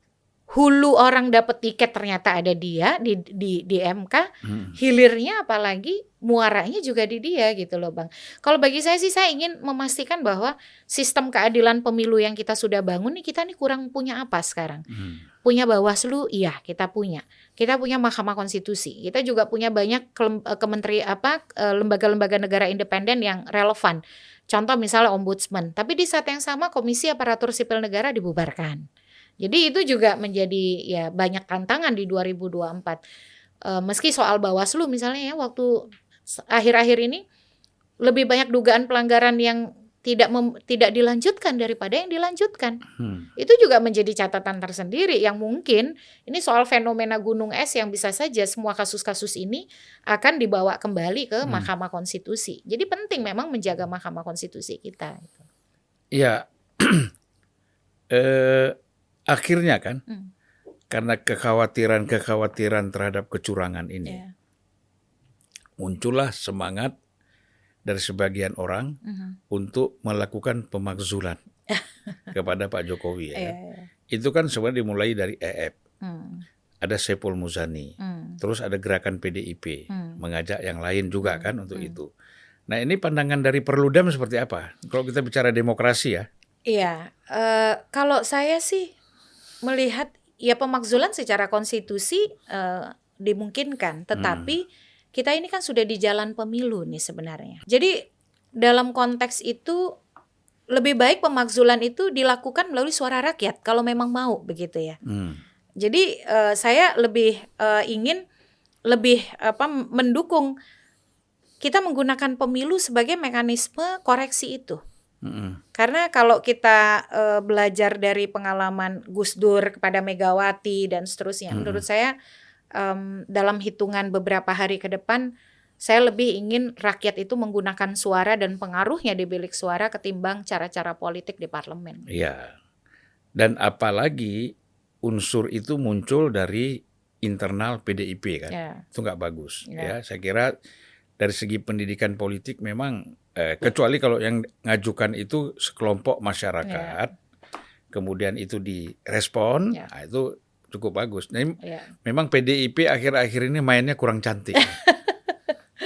[SPEAKER 1] hulu orang dapat tiket ternyata ada dia di di di MK, hmm. hilirnya apalagi muaranya juga di dia gitu loh Bang. Kalau bagi saya sih saya ingin memastikan bahwa sistem keadilan pemilu yang kita sudah bangun nih kita nih kurang punya apa sekarang? Hmm. Punya Bawaslu, iya kita punya. Kita punya Mahkamah Konstitusi. Kita juga punya banyak eh, kementeri apa eh, lembaga-lembaga negara independen yang relevan. Contoh misalnya ombudsman. Tapi di saat yang sama Komisi Aparatur Sipil Negara dibubarkan jadi itu juga menjadi ya banyak tantangan di 2024. E, meski soal Bawaslu misalnya ya waktu akhir-akhir ini lebih banyak dugaan pelanggaran yang tidak mem, tidak dilanjutkan daripada yang dilanjutkan. Hmm. Itu juga menjadi catatan tersendiri yang mungkin ini soal fenomena gunung es yang bisa saja semua kasus-kasus ini akan dibawa kembali ke hmm. Mahkamah Konstitusi. Jadi penting memang menjaga Mahkamah Konstitusi kita.
[SPEAKER 2] Iya. *clears throat* eh akhirnya kan hmm. karena kekhawatiran-kekhawatiran terhadap kecurangan ini yeah. muncullah semangat dari sebagian orang hmm. untuk melakukan pemakzulan *laughs* kepada Pak Jokowi ya. Yeah, yeah. Itu kan sebenarnya dimulai dari EF. Hmm. Ada Sepul Muzani, hmm. terus ada gerakan PDIP hmm. mengajak yang lain juga hmm. kan untuk hmm. itu. Nah ini pandangan dari Perludem seperti apa? Kalau kita bicara demokrasi ya.
[SPEAKER 1] Iya, uh, kalau saya sih melihat ya pemakzulan secara konstitusi uh, dimungkinkan, tetapi hmm. Kita ini kan sudah di jalan pemilu nih sebenarnya. Jadi dalam konteks itu lebih baik pemakzulan itu dilakukan melalui suara rakyat kalau memang mau begitu ya. Hmm. Jadi uh, saya lebih uh, ingin lebih apa mendukung kita menggunakan pemilu sebagai mekanisme koreksi itu. Mm-hmm. Karena kalau kita uh, belajar dari pengalaman Gus Dur kepada Megawati dan seterusnya, mm-hmm. menurut saya um, dalam hitungan beberapa hari ke depan, saya lebih ingin rakyat itu menggunakan suara dan pengaruhnya di bilik suara ketimbang cara-cara politik di parlemen.
[SPEAKER 2] Iya, dan apalagi unsur itu muncul dari internal PDIP kan, yeah. itu nggak bagus. Yeah. Ya, saya kira dari segi pendidikan politik memang eh, kecuali kalau yang ngajukan itu sekelompok masyarakat, yeah. kemudian itu direspon, yeah. nah, itu cukup bagus. Nah, yeah. memang PDIP akhir-akhir ini mainnya kurang cantik.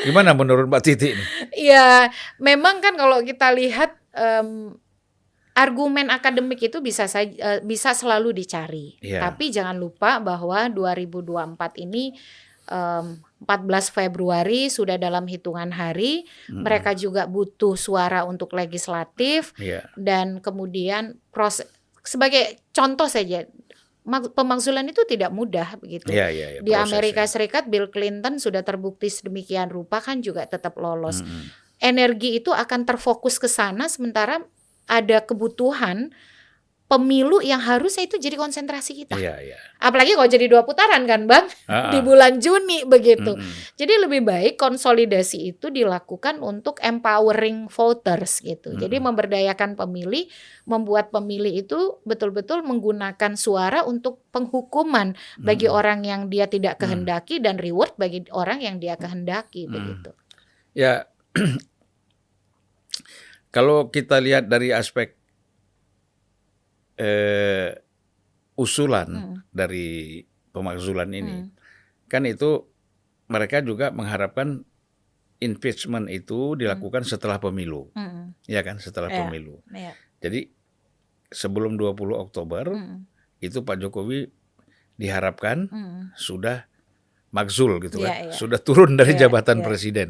[SPEAKER 2] Gimana menurut Mbak Titi ini?
[SPEAKER 1] Ya, memang kan kalau kita lihat um, argumen akademik itu bisa saja uh, bisa selalu dicari. Yeah. Tapi jangan lupa bahwa 2024 ini um, 14 Februari sudah dalam hitungan hari. Hmm. Mereka juga butuh suara untuk legislatif yeah. dan kemudian proses sebagai contoh saja pemakzulan itu tidak mudah begitu. Yeah, yeah, yeah, Di Amerika Serikat Bill Clinton sudah terbukti sedemikian rupa kan juga tetap lolos. Hmm. Energi itu akan terfokus ke sana sementara ada kebutuhan pemilu yang harusnya itu jadi konsentrasi kita.
[SPEAKER 2] Iya, iya.
[SPEAKER 1] Apalagi kalau jadi dua putaran kan, Bang,
[SPEAKER 2] Ah,
[SPEAKER 1] di
[SPEAKER 2] ah.
[SPEAKER 1] bulan Juni begitu.
[SPEAKER 2] Mm-mm.
[SPEAKER 1] Jadi lebih baik konsolidasi itu dilakukan untuk empowering voters gitu. Jadi
[SPEAKER 2] Mm-mm.
[SPEAKER 1] memberdayakan pemilih, membuat pemilih itu betul-betul menggunakan suara untuk penghukuman bagi
[SPEAKER 2] Mm-mm.
[SPEAKER 1] orang yang dia tidak
[SPEAKER 2] Mm.
[SPEAKER 1] kehendaki dan reward bagi orang yang dia kehendaki
[SPEAKER 2] Mm.
[SPEAKER 1] begitu.
[SPEAKER 2] Ya, *clears throat* kalau kita lihat dari aspek eh, usulan
[SPEAKER 1] Mm.
[SPEAKER 2] dari pemakzulan ini,
[SPEAKER 1] Mm.
[SPEAKER 2] kan itu mereka juga mengharapkan impeachment itu dilakukan setelah pemilu,
[SPEAKER 1] Mm.
[SPEAKER 2] ya kan? Setelah
[SPEAKER 1] Iya.
[SPEAKER 2] pemilu.
[SPEAKER 1] Iya.
[SPEAKER 2] Jadi sebelum 20 Oktober
[SPEAKER 1] Mm.
[SPEAKER 2] itu Pak Jokowi diharapkan
[SPEAKER 1] Mm.
[SPEAKER 2] sudah makzul gitu kan,
[SPEAKER 1] Iya, iya.
[SPEAKER 2] sudah turun dari
[SPEAKER 1] Iya,
[SPEAKER 2] jabatan
[SPEAKER 1] iya.
[SPEAKER 2] presiden.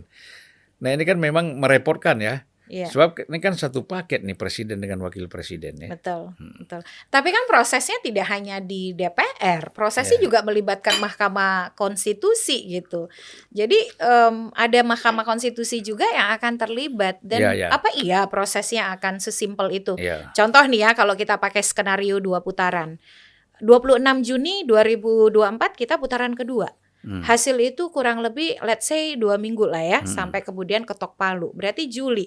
[SPEAKER 2] Nah ini kan memang merepotkan ya,
[SPEAKER 1] Iya.
[SPEAKER 2] sebab ini kan satu paket nih presiden dengan wakil presiden ya.
[SPEAKER 1] Betul,
[SPEAKER 2] Hmm.
[SPEAKER 1] betul. Tapi kan prosesnya tidak hanya di DPR, prosesnya
[SPEAKER 2] Ya.
[SPEAKER 1] juga melibatkan Mahkamah Konstitusi gitu. Jadi em, ada Mahkamah Konstitusi juga yang akan terlibat dan
[SPEAKER 2] Ya, ya.
[SPEAKER 1] apa iya prosesnya akan sesimpel itu.
[SPEAKER 2] Iya.
[SPEAKER 1] Contoh nih ya kalau kita pakai skenario dua putaran. 26 Juni 2024 kita putaran kedua.
[SPEAKER 2] Hmm.
[SPEAKER 1] Hasil itu kurang lebih let's say dua minggu lah ya
[SPEAKER 2] Hmm.
[SPEAKER 1] sampai kemudian ketok palu. Berarti Juli.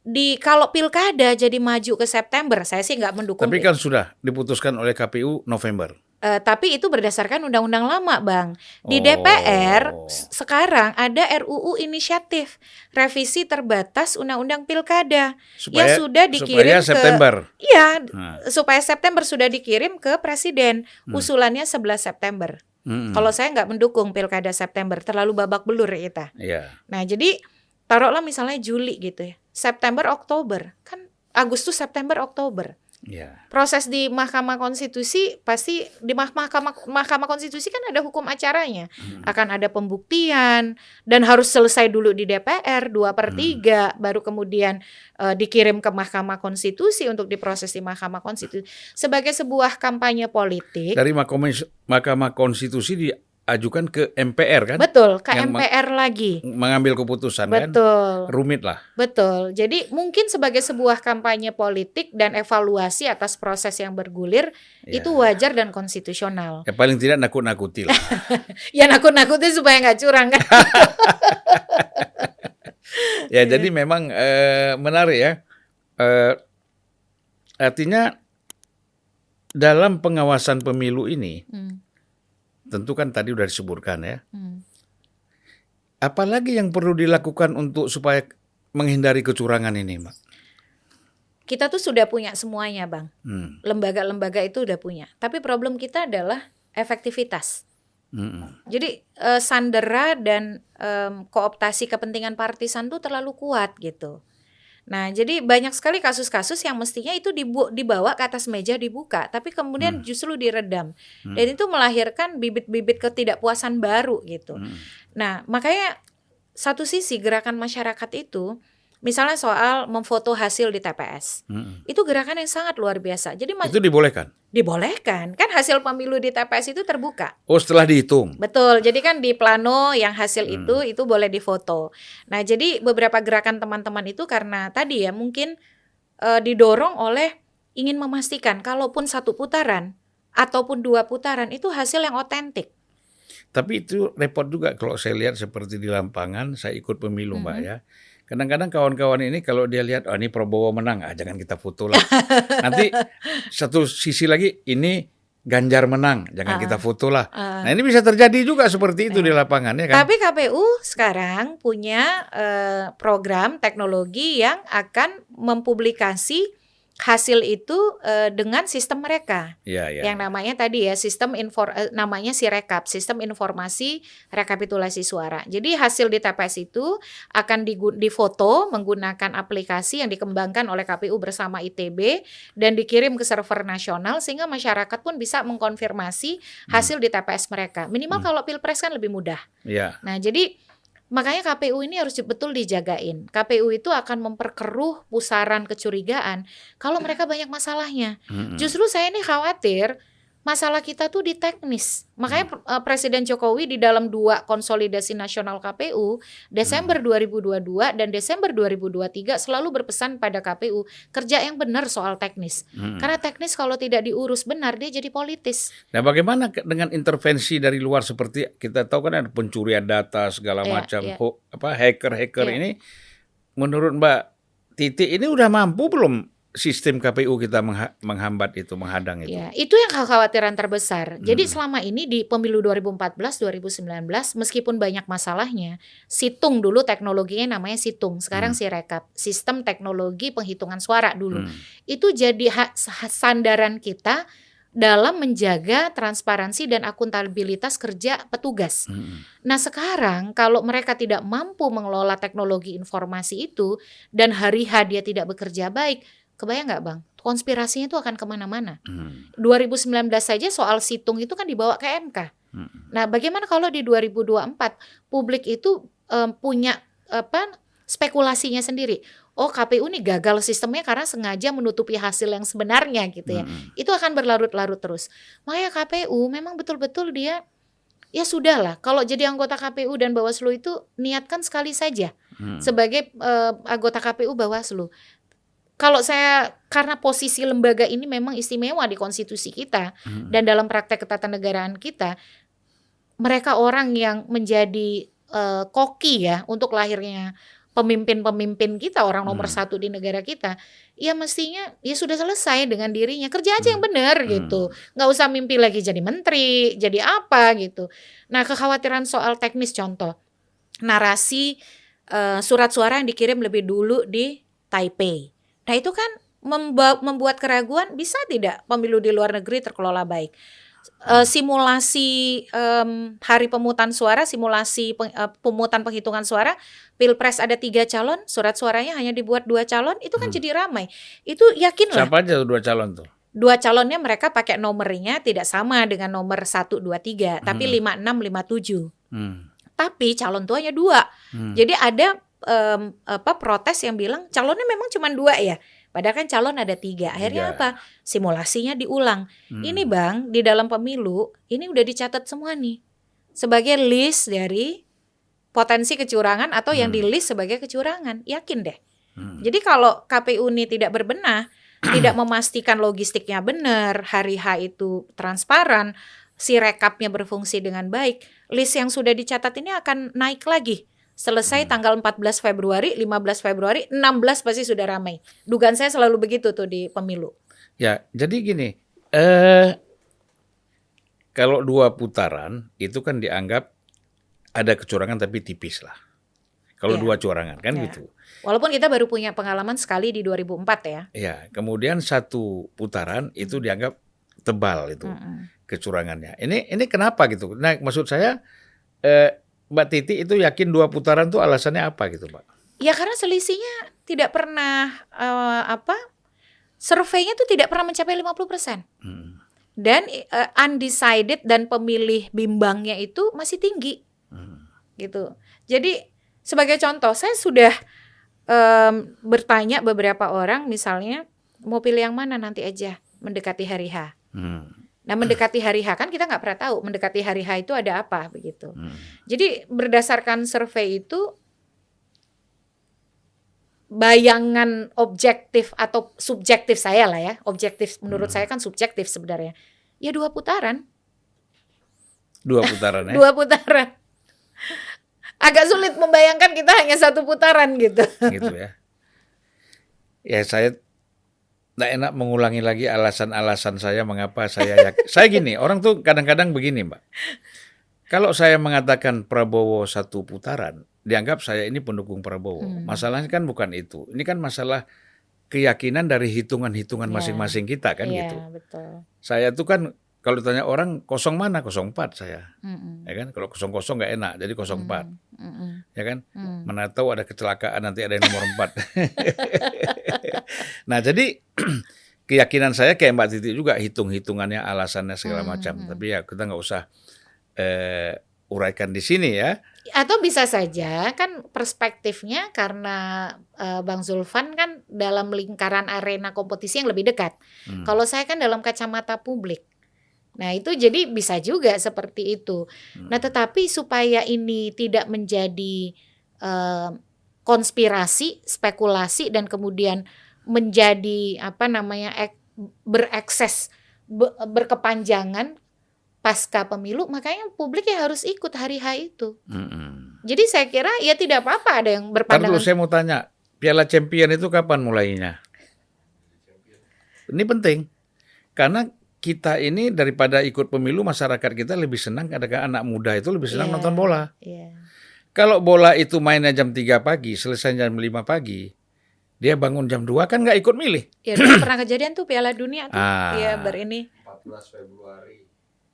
[SPEAKER 1] Di kalau pilkada jadi maju ke September, saya sih nggak mendukung.
[SPEAKER 2] Tapi kan sudah diputuskan oleh KPU November.
[SPEAKER 1] Eh, tapi itu berdasarkan undang-undang lama, Bang. Di
[SPEAKER 2] Oh.
[SPEAKER 1] DPR sekarang ada RUU inisiatif revisi terbatas undang-undang pilkada yang
[SPEAKER 2] supaya
[SPEAKER 1] sudah dikirim
[SPEAKER 2] supaya
[SPEAKER 1] ke
[SPEAKER 2] September.
[SPEAKER 1] Iya,
[SPEAKER 2] Nah,
[SPEAKER 1] supaya September sudah dikirim ke presiden.
[SPEAKER 2] Hmm.
[SPEAKER 1] Usulannya 11 September.
[SPEAKER 2] Mm-mm.
[SPEAKER 1] Kalau saya nggak mendukung pilkada September, terlalu babak belur kita.
[SPEAKER 2] Iya.
[SPEAKER 1] Nah, jadi taruhlah misalnya Juli gitu ya. September Oktober. Kan Agustus September Oktober.
[SPEAKER 2] Iya.
[SPEAKER 1] Proses di Mahkamah Konstitusi pasti di Mah- Mahkamah Mahkamah Konstitusi kan ada hukum acaranya.
[SPEAKER 2] Mm.
[SPEAKER 1] Akan ada pembuktian dan harus selesai dulu di DPR 2 per
[SPEAKER 2] Hmm.
[SPEAKER 1] 3 baru kemudian eh, dikirim ke Mahkamah Konstitusi untuk diproses di Mahkamah Konstitusi. Sebagai sebuah kampanye politik
[SPEAKER 2] Dari Mahkamah Mahkamah Konstitusi diajukan ke MPR kan,
[SPEAKER 1] Betul, ke
[SPEAKER 2] Yang
[SPEAKER 1] MPR lagi.
[SPEAKER 2] mengambil keputusan kan,
[SPEAKER 1] Betul.
[SPEAKER 2] rumit lah.
[SPEAKER 1] Betul. Jadi mungkin sebagai sebuah kampanye politik dan evaluasi atas proses yang bergulir
[SPEAKER 2] Ya.
[SPEAKER 1] itu wajar dan konstitusional.
[SPEAKER 2] Ya paling tidak nakut-nakuti lah. *laughs*
[SPEAKER 1] Ya nakut-nakutin supaya nggak curang kan. *laughs*
[SPEAKER 2] ya jadi memang eh, menarik ya. Eh, artinya dalam pengawasan pemilu ini
[SPEAKER 1] Hmm,
[SPEAKER 2] tentu kan tadi udah disebutkan ya.
[SPEAKER 1] hmm.
[SPEAKER 2] Apalagi yang perlu dilakukan untuk supaya menghindari kecurangan ini, Mbak?
[SPEAKER 1] Kita tuh sudah punya semuanya, Bang.
[SPEAKER 2] Hmm.
[SPEAKER 1] Lembaga-lembaga itu udah punya. Tapi problem kita adalah efektivitas.
[SPEAKER 2] Mm-mm.
[SPEAKER 1] Jadi eh, sandera dan em, kooptasi kepentingan partisan tuh terlalu kuat gitu. Nah, jadi banyak sekali kasus-kasus yang mestinya itu dibu- dibawa ke atas meja dibuka, tapi kemudian
[SPEAKER 2] Hmm.
[SPEAKER 1] justru diredam.
[SPEAKER 2] Hmm.
[SPEAKER 1] Dan itu melahirkan bibit-bibit ketidakpuasan baru gitu.
[SPEAKER 2] Mm.
[SPEAKER 1] Nah, makanya satu sisi gerakan masyarakat itu misalnya soal memfoto hasil di TPS.
[SPEAKER 2] Mm-mm.
[SPEAKER 1] Itu gerakan yang sangat luar biasa. Jadi
[SPEAKER 2] Itu dibolehkan.
[SPEAKER 1] dibolehkan. Kan hasil pemilu di TPS itu terbuka.
[SPEAKER 2] Oh, setelah dihitung.
[SPEAKER 1] Betul. Jadi kan di plano yang hasil
[SPEAKER 2] Hmm.
[SPEAKER 1] itu itu boleh difoto. Nah, jadi beberapa gerakan teman-teman itu karena tadi ya mungkin eh, didorong oleh ingin memastikan kalaupun satu putaran ataupun dua putaran itu hasil yang otentik.
[SPEAKER 2] Tapi itu repot juga kalau saya lihat seperti di lapangan, saya ikut pemilu, Mbak
[SPEAKER 1] Mhm.
[SPEAKER 2] ya. Kadang-kadang kawan-kawan ini kalau dia lihat, oh ini Prabowo menang, ah jangan kita foto lah. *laughs* Nanti satu sisi lagi, ini Ganjar menang, jangan
[SPEAKER 1] Ah.
[SPEAKER 2] kita foto lah.
[SPEAKER 1] Eh,
[SPEAKER 2] Nah ini bisa terjadi juga seperti itu di lapangan ya kan?
[SPEAKER 1] Tapi KPU sekarang punya eh, program teknologi yang akan mempublikasi hasil itu eh, dengan sistem mereka
[SPEAKER 2] Iya, iya.
[SPEAKER 1] yang namanya tadi ya sistem infor eh, namanya Sirekap, sistem informasi rekapitulasi suara. Jadi hasil di TPS itu akan difoto menggunakan aplikasi yang dikembangkan oleh KPU bersama ITB dan dikirim ke server nasional sehingga masyarakat pun bisa mengkonfirmasi hasil di TPS mereka. Minimal
[SPEAKER 2] Hmm.
[SPEAKER 1] kalau Pilpres kan lebih mudah.
[SPEAKER 2] Iya.
[SPEAKER 1] Nah, jadi makanya KPU ini harus betul dijagain. KPU itu akan memperkeruh pusaran kecurigaan kalau mereka banyak masalahnya.
[SPEAKER 2] Mm-mm.
[SPEAKER 1] Justru saya ini khawatir masalah kita tuh di teknis. Makanya hmm. uh, Presiden Jokowi di dalam dua konsolidasi nasional KPU Desember hmm. 2022 dan Desember 2023 selalu berpesan pada KPU kerja yang benar soal teknis. Hmm. Karena teknis kalau tidak diurus benar dia jadi politis.
[SPEAKER 2] Nah, bagaimana dengan intervensi dari luar seperti kita tahu kan ada pencurian data segala yeah, macam yeah. apa hacker-hacker yeah. ini menurut Mbak Titi ini udah mampu belum sistem KPU kita menghambat itu, menghadang itu.
[SPEAKER 1] Ya, itu yang kekhawatiran terbesar. Jadi hmm. selama ini di pemilu 2014, 2019 meskipun banyak masalahnya, situng dulu teknologinya namanya situng, sekarang hmm. rekap sistem teknologi penghitungan suara dulu. Hmm. Itu jadi sandaran kita dalam menjaga transparansi dan akuntabilitas kerja petugas. Hmm. Nah sekarang kalau mereka tidak mampu mengelola teknologi informasi itu dan hari H dia tidak bekerja baik, Kebayang nggak bang? Konspirasinya itu akan ke mana-mana. Hmm. 2019 saja soal situng itu kan dibawa ke MK. Hmm. Nah, bagaimana kalau di 2024 publik itu um, punya apa spekulasinya sendiri? Oh KPU ini gagal sistemnya karena sengaja menutupi hasil yang sebenarnya gitu ya. Hmm. Itu akan berlarut-larut terus. Makanya KPU memang betul-betul dia ya sudahlah. Kalau jadi anggota KPU dan Bawaslu itu niatkan sekali saja hmm. sebagai uh, anggota KPU Bawaslu kalau saya karena posisi lembaga ini memang istimewa di konstitusi kita hmm. dan dalam praktek ketatanegaraan kita, mereka orang yang menjadi uh, koki ya untuk lahirnya pemimpin-pemimpin kita orang nomor hmm. satu di negara kita, ya mestinya ya sudah selesai dengan dirinya kerja aja yang hmm. benar hmm. gitu, nggak usah mimpi lagi jadi menteri, jadi apa gitu. Nah kekhawatiran soal teknis contoh narasi uh, surat suara yang dikirim lebih dulu di Taipei Nah itu kan membuat keraguan bisa tidak pemilu di luar negeri terkelola baik. Uh, simulasi um, hari pemutusan suara, simulasi peng, uh, pemungutan penghitungan suara, pilpres ada tiga calon, surat suaranya hanya dibuat dua calon, itu kan hmm. jadi ramai. Itu yakin lah.
[SPEAKER 2] Siapa aja dua calon tuh?
[SPEAKER 1] Dua calonnya mereka pakai nomornya tidak sama dengan nomor satu dua tiga, tapi hmm. lima enam lima tujuh. Hmm. Tapi calon tuanya dua. Hmm. Jadi ada um, apa protes yang bilang calonnya memang cuma dua ya. Padahal kan calon ada tiga. Akhirnya tiga. apa? Simulasinya diulang. Hmm. Ini bang di dalam pemilu ini udah dicatat semua nih sebagai list dari potensi kecurangan atau hmm. yang di list sebagai kecurangan. Yakin deh. Hmm. Jadi kalau KPU ini tidak berbenah, *clears throat* tidak memastikan logistiknya benar, hari H itu transparan, si rekapnya berfungsi dengan baik, list yang sudah dicatat ini akan naik lagi Selesai hmm. tanggal 14 Februari, 15 Februari, 16 pasti sudah ramai. Dugaan saya selalu begitu tuh di pemilu.
[SPEAKER 2] Ya, jadi gini, eh kalau dua putaran itu kan dianggap ada kecurangan tapi tipis lah. Kalau ya. dua curangan kan ya. gitu.
[SPEAKER 1] Walaupun kita baru punya pengalaman sekali di 2004 ya.
[SPEAKER 2] Ya, kemudian satu putaran itu dianggap tebal itu mm -hmm. kecurangannya. Ini ini kenapa gitu? Nah, maksud saya eh, Mbak Titi itu yakin dua putaran tuh alasannya apa gitu, Pak?
[SPEAKER 1] Ya karena selisihnya tidak pernah uh, apa? Surveinya tuh tidak pernah mencapai 50%. Hmm. Dan uh, undecided dan pemilih bimbangnya itu masih tinggi. Hmm. Gitu. Jadi sebagai contoh, saya sudah um, bertanya beberapa orang misalnya mau pilih yang mana nanti aja mendekati hari H. Hmm. Nah mendekati hari H kan kita nggak pernah tahu mendekati hari H itu ada apa begitu. Hmm. Jadi berdasarkan survei itu bayangan objektif atau subjektif saya lah ya objektif menurut hmm. saya kan subjektif sebenarnya ya dua putaran
[SPEAKER 2] dua putaran *laughs* ya
[SPEAKER 1] dua putaran agak sulit membayangkan kita hanya satu putaran gitu
[SPEAKER 2] gitu ya ya saya nggak enak mengulangi lagi alasan-alasan saya mengapa saya yakin. *laughs* saya gini, orang tuh kadang-kadang begini, Mbak. Kalau saya mengatakan Prabowo satu putaran, dianggap saya ini pendukung Prabowo. Hmm. Masalahnya kan bukan itu. Ini kan masalah keyakinan dari hitungan-hitungan yeah. masing-masing kita kan yeah, gitu. Betul. Saya tuh kan kalau ditanya orang kosong mana kosong empat saya, mm-hmm. ya kan? Kalau kosong kosong nggak enak, jadi kosong empat, mm-hmm. ya kan? Mm. Mana tahu ada kecelakaan nanti ada yang nomor empat. *laughs* nah jadi *clears throat* keyakinan saya kayak Mbak Titi juga hitung hitungannya alasannya segala mm-hmm. macam, tapi ya kita nggak usah eh, uraikan di sini ya.
[SPEAKER 1] Atau bisa saja kan perspektifnya karena uh, Bang Zulfan kan dalam lingkaran arena kompetisi yang lebih dekat. Hmm. Kalau saya kan dalam kacamata publik Nah, itu jadi bisa juga seperti itu.
[SPEAKER 2] Hmm.
[SPEAKER 1] Nah, tetapi supaya ini tidak menjadi eh, konspirasi, spekulasi dan kemudian menjadi apa namanya ek- berekses be- berkepanjangan pasca pemilu, makanya publik ya harus ikut hari H itu.
[SPEAKER 2] Mm-mm.
[SPEAKER 1] Jadi saya kira ya tidak apa-apa ada yang
[SPEAKER 2] Ntar dulu
[SPEAKER 1] berpandangan
[SPEAKER 2] saya mau tanya, Piala Champion itu kapan mulainya? Ini penting. Karena kita ini daripada ikut pemilu masyarakat kita lebih senang kadang anak muda itu lebih senang
[SPEAKER 1] Iya.
[SPEAKER 2] nonton bola.
[SPEAKER 1] Iya.
[SPEAKER 2] Kalau bola itu mainnya jam 3 pagi, selesai jam 5 pagi, dia bangun jam 2 kan nggak ikut milih.
[SPEAKER 1] Ya dulu *clears throat* pernah kejadian tuh Piala Dunia tuh.
[SPEAKER 2] Ah.
[SPEAKER 1] Ya berini.
[SPEAKER 3] 14 Februari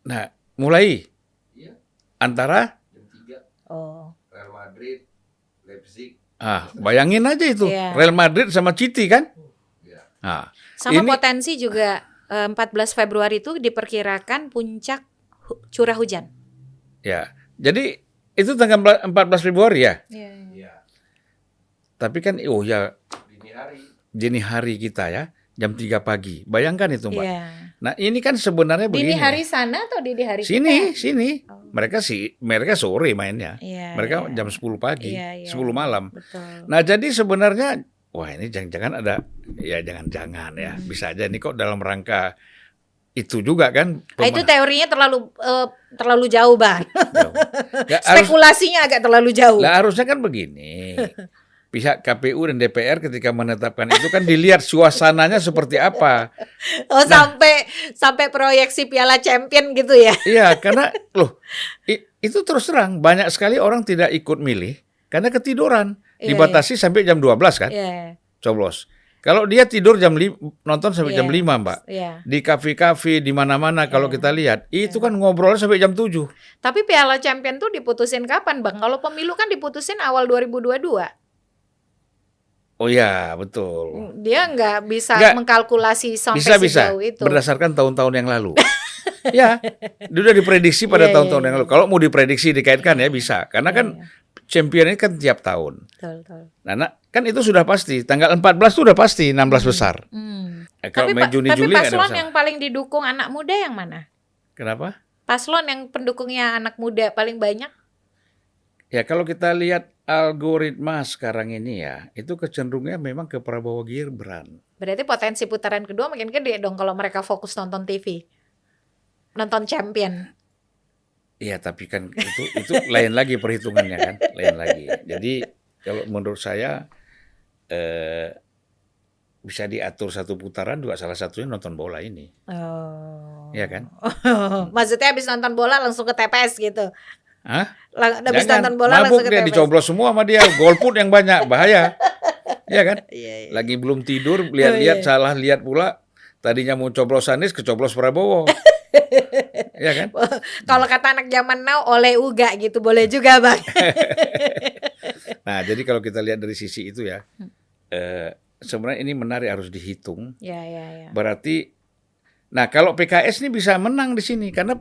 [SPEAKER 2] Nah, mulai
[SPEAKER 3] Iya.
[SPEAKER 2] antara
[SPEAKER 3] jam 3
[SPEAKER 1] Oh.
[SPEAKER 3] Real Madrid Leipzig
[SPEAKER 2] ah bayangin aja itu
[SPEAKER 1] Iya.
[SPEAKER 2] Real Madrid sama City kan?
[SPEAKER 3] ya
[SPEAKER 2] Ah,
[SPEAKER 1] Sama
[SPEAKER 2] Ini-
[SPEAKER 1] potensi juga 14 Februari itu diperkirakan puncak curah hujan.
[SPEAKER 2] ya. Jadi itu tanggal 14 Februari ya.
[SPEAKER 1] Iya.
[SPEAKER 3] ya
[SPEAKER 2] Tapi kan oh ya
[SPEAKER 3] dini hari
[SPEAKER 2] dini hari kita ya, jam 3 pagi. Bayangkan itu, Mbak.
[SPEAKER 1] Iya.
[SPEAKER 2] Nah, ini kan sebenarnya
[SPEAKER 1] Dini
[SPEAKER 2] begini.
[SPEAKER 1] hari sana atau dini hari
[SPEAKER 2] sini,
[SPEAKER 1] kita?
[SPEAKER 2] sini.
[SPEAKER 1] Oh.
[SPEAKER 2] Mereka sih mereka sore mainnya.
[SPEAKER 1] Iya.
[SPEAKER 2] Mereka
[SPEAKER 1] iya.
[SPEAKER 2] jam 10 pagi,
[SPEAKER 1] Iya, iya.
[SPEAKER 2] 10 malam.
[SPEAKER 1] Betul.
[SPEAKER 2] Nah, jadi sebenarnya wah ini jangan-jangan ada ya jangan-jangan ya.
[SPEAKER 1] Hmm.
[SPEAKER 2] Bisa aja ini kok dalam rangka itu juga kan.
[SPEAKER 1] Ah, itu teorinya terlalu eh, terlalu jauh, Bang.
[SPEAKER 2] jauh. Ya, harus,
[SPEAKER 1] Spekulasinya agak terlalu jauh.
[SPEAKER 2] lah harusnya kan begini. Pihak KPU dan DPR ketika menetapkan itu kan dilihat suasananya seperti apa.
[SPEAKER 1] Oh,
[SPEAKER 2] Nah.
[SPEAKER 1] sampai sampai proyeksi Piala Champion gitu ya.
[SPEAKER 2] Iya, karena loh i- itu terus terang banyak sekali orang tidak ikut milih karena ketiduran.
[SPEAKER 1] Iya,
[SPEAKER 2] Dibatasi sampai jam 12 kan,
[SPEAKER 1] Iya.
[SPEAKER 2] coblos. Kalau dia tidur jam lim- nonton sampai
[SPEAKER 1] Iya.
[SPEAKER 2] jam 5, Mbak.
[SPEAKER 1] Iya.
[SPEAKER 2] Di kafe-kafe di mana-mana kalau
[SPEAKER 1] Iya.
[SPEAKER 2] kita lihat, itu kan ngobrol sampai jam 7.
[SPEAKER 1] Tapi Piala Champion tuh diputusin kapan, Bang? Kalau pemilu kan diputusin awal 2022.
[SPEAKER 2] Oh iya, betul.
[SPEAKER 1] Dia nggak bisa
[SPEAKER 2] Nggak.
[SPEAKER 1] mengkalkulasi sampai
[SPEAKER 2] Bisa bisa
[SPEAKER 1] sejauh itu.
[SPEAKER 2] berdasarkan tahun-tahun yang lalu. *laughs* ya, sudah diprediksi pada
[SPEAKER 1] Iya,
[SPEAKER 2] tahun-tahun
[SPEAKER 1] iya,
[SPEAKER 2] yang
[SPEAKER 1] iya.
[SPEAKER 2] lalu. Kalau mau diprediksi dikaitkan ya bisa, karena
[SPEAKER 1] Iya,
[SPEAKER 2] kan
[SPEAKER 1] iya.
[SPEAKER 2] Champion ini kan tiap tahun.
[SPEAKER 1] Betul, betul.
[SPEAKER 2] Nah, nah, kan itu sudah pasti. Tanggal 14 itu sudah pasti 16 besar.
[SPEAKER 1] Hmm.
[SPEAKER 2] Eh, kalau
[SPEAKER 1] Tapi, pa-
[SPEAKER 2] Juni
[SPEAKER 1] tapi
[SPEAKER 2] Juli
[SPEAKER 1] paslon yang paling didukung anak muda yang mana?
[SPEAKER 2] Kenapa?
[SPEAKER 1] Paslon yang pendukungnya anak muda paling banyak?
[SPEAKER 2] Ya kalau kita lihat algoritma sekarang ini ya, itu kecenderungannya memang ke Prabowo Gibran.
[SPEAKER 1] Berarti potensi putaran kedua makin gede dong kalau mereka fokus nonton TV. Nonton Champion.
[SPEAKER 2] Iya, tapi kan itu itu lain lagi perhitungannya kan, lain lagi. Jadi kalau menurut saya eh, bisa diatur satu putaran juga salah satunya nonton bola ini,
[SPEAKER 1] Oh.
[SPEAKER 2] Iya kan? *laughs*
[SPEAKER 1] Maksudnya habis nonton bola langsung ke TPS gitu.
[SPEAKER 2] Hah?
[SPEAKER 1] Lang- Habis
[SPEAKER 2] Jangan,
[SPEAKER 1] nonton bola
[SPEAKER 2] mabuk
[SPEAKER 1] langsung ke
[SPEAKER 2] dia
[SPEAKER 1] TPS.
[SPEAKER 2] dicoblos semua sama dia, golput yang banyak, bahaya. Iya kan? *laughs*
[SPEAKER 1] Iya, iya.
[SPEAKER 2] Lagi belum tidur, lihat-lihat
[SPEAKER 1] Oh, iya.
[SPEAKER 2] salah lihat pula. Tadinya mau coblos Anies, kecoblos Prabowo. *laughs* Iya kan? *laughs*
[SPEAKER 1] Kalau kata anak zaman now oleh uga gitu boleh juga bang. *laughs*
[SPEAKER 2] Nah, jadi kalau kita lihat dari sisi itu ya,
[SPEAKER 1] Hmm.
[SPEAKER 2] eh, sebenarnya ini menarik harus dihitung.
[SPEAKER 1] ya ya ya.
[SPEAKER 2] Berarti, nah kalau PKS ini bisa menang di sini karena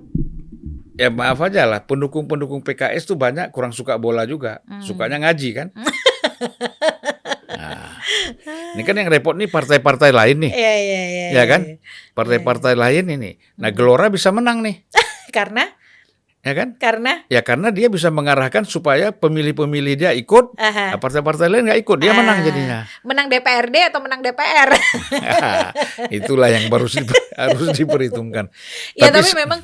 [SPEAKER 2] ya maaf aja lah, pendukung-pendukung PKS tuh banyak kurang suka bola juga,
[SPEAKER 1] Hmm.
[SPEAKER 2] sukanya ngaji kan. *laughs* Nah, ini kan yang repot nih partai-partai lain nih,
[SPEAKER 1] Iya iya iya.
[SPEAKER 2] ya kan?
[SPEAKER 1] iya.
[SPEAKER 2] Partai-partai lain ini. Nah,
[SPEAKER 1] Hmm.
[SPEAKER 2] Gelora bisa menang nih, *laughs*
[SPEAKER 1] Karena
[SPEAKER 2] ya kan?
[SPEAKER 1] karena
[SPEAKER 2] Ya karena dia bisa mengarahkan supaya pemilih-pemilih dia ikut,
[SPEAKER 1] aha,
[SPEAKER 2] nah, partai-partai lain nggak ikut, dia menang
[SPEAKER 1] Ah.
[SPEAKER 2] jadinya.
[SPEAKER 1] menang DPRD atau menang DPR. *laughs*
[SPEAKER 2] Itulah yang baru *laughs* harus diperhitungkan.
[SPEAKER 1] ya
[SPEAKER 2] Tapi
[SPEAKER 1] tapi memang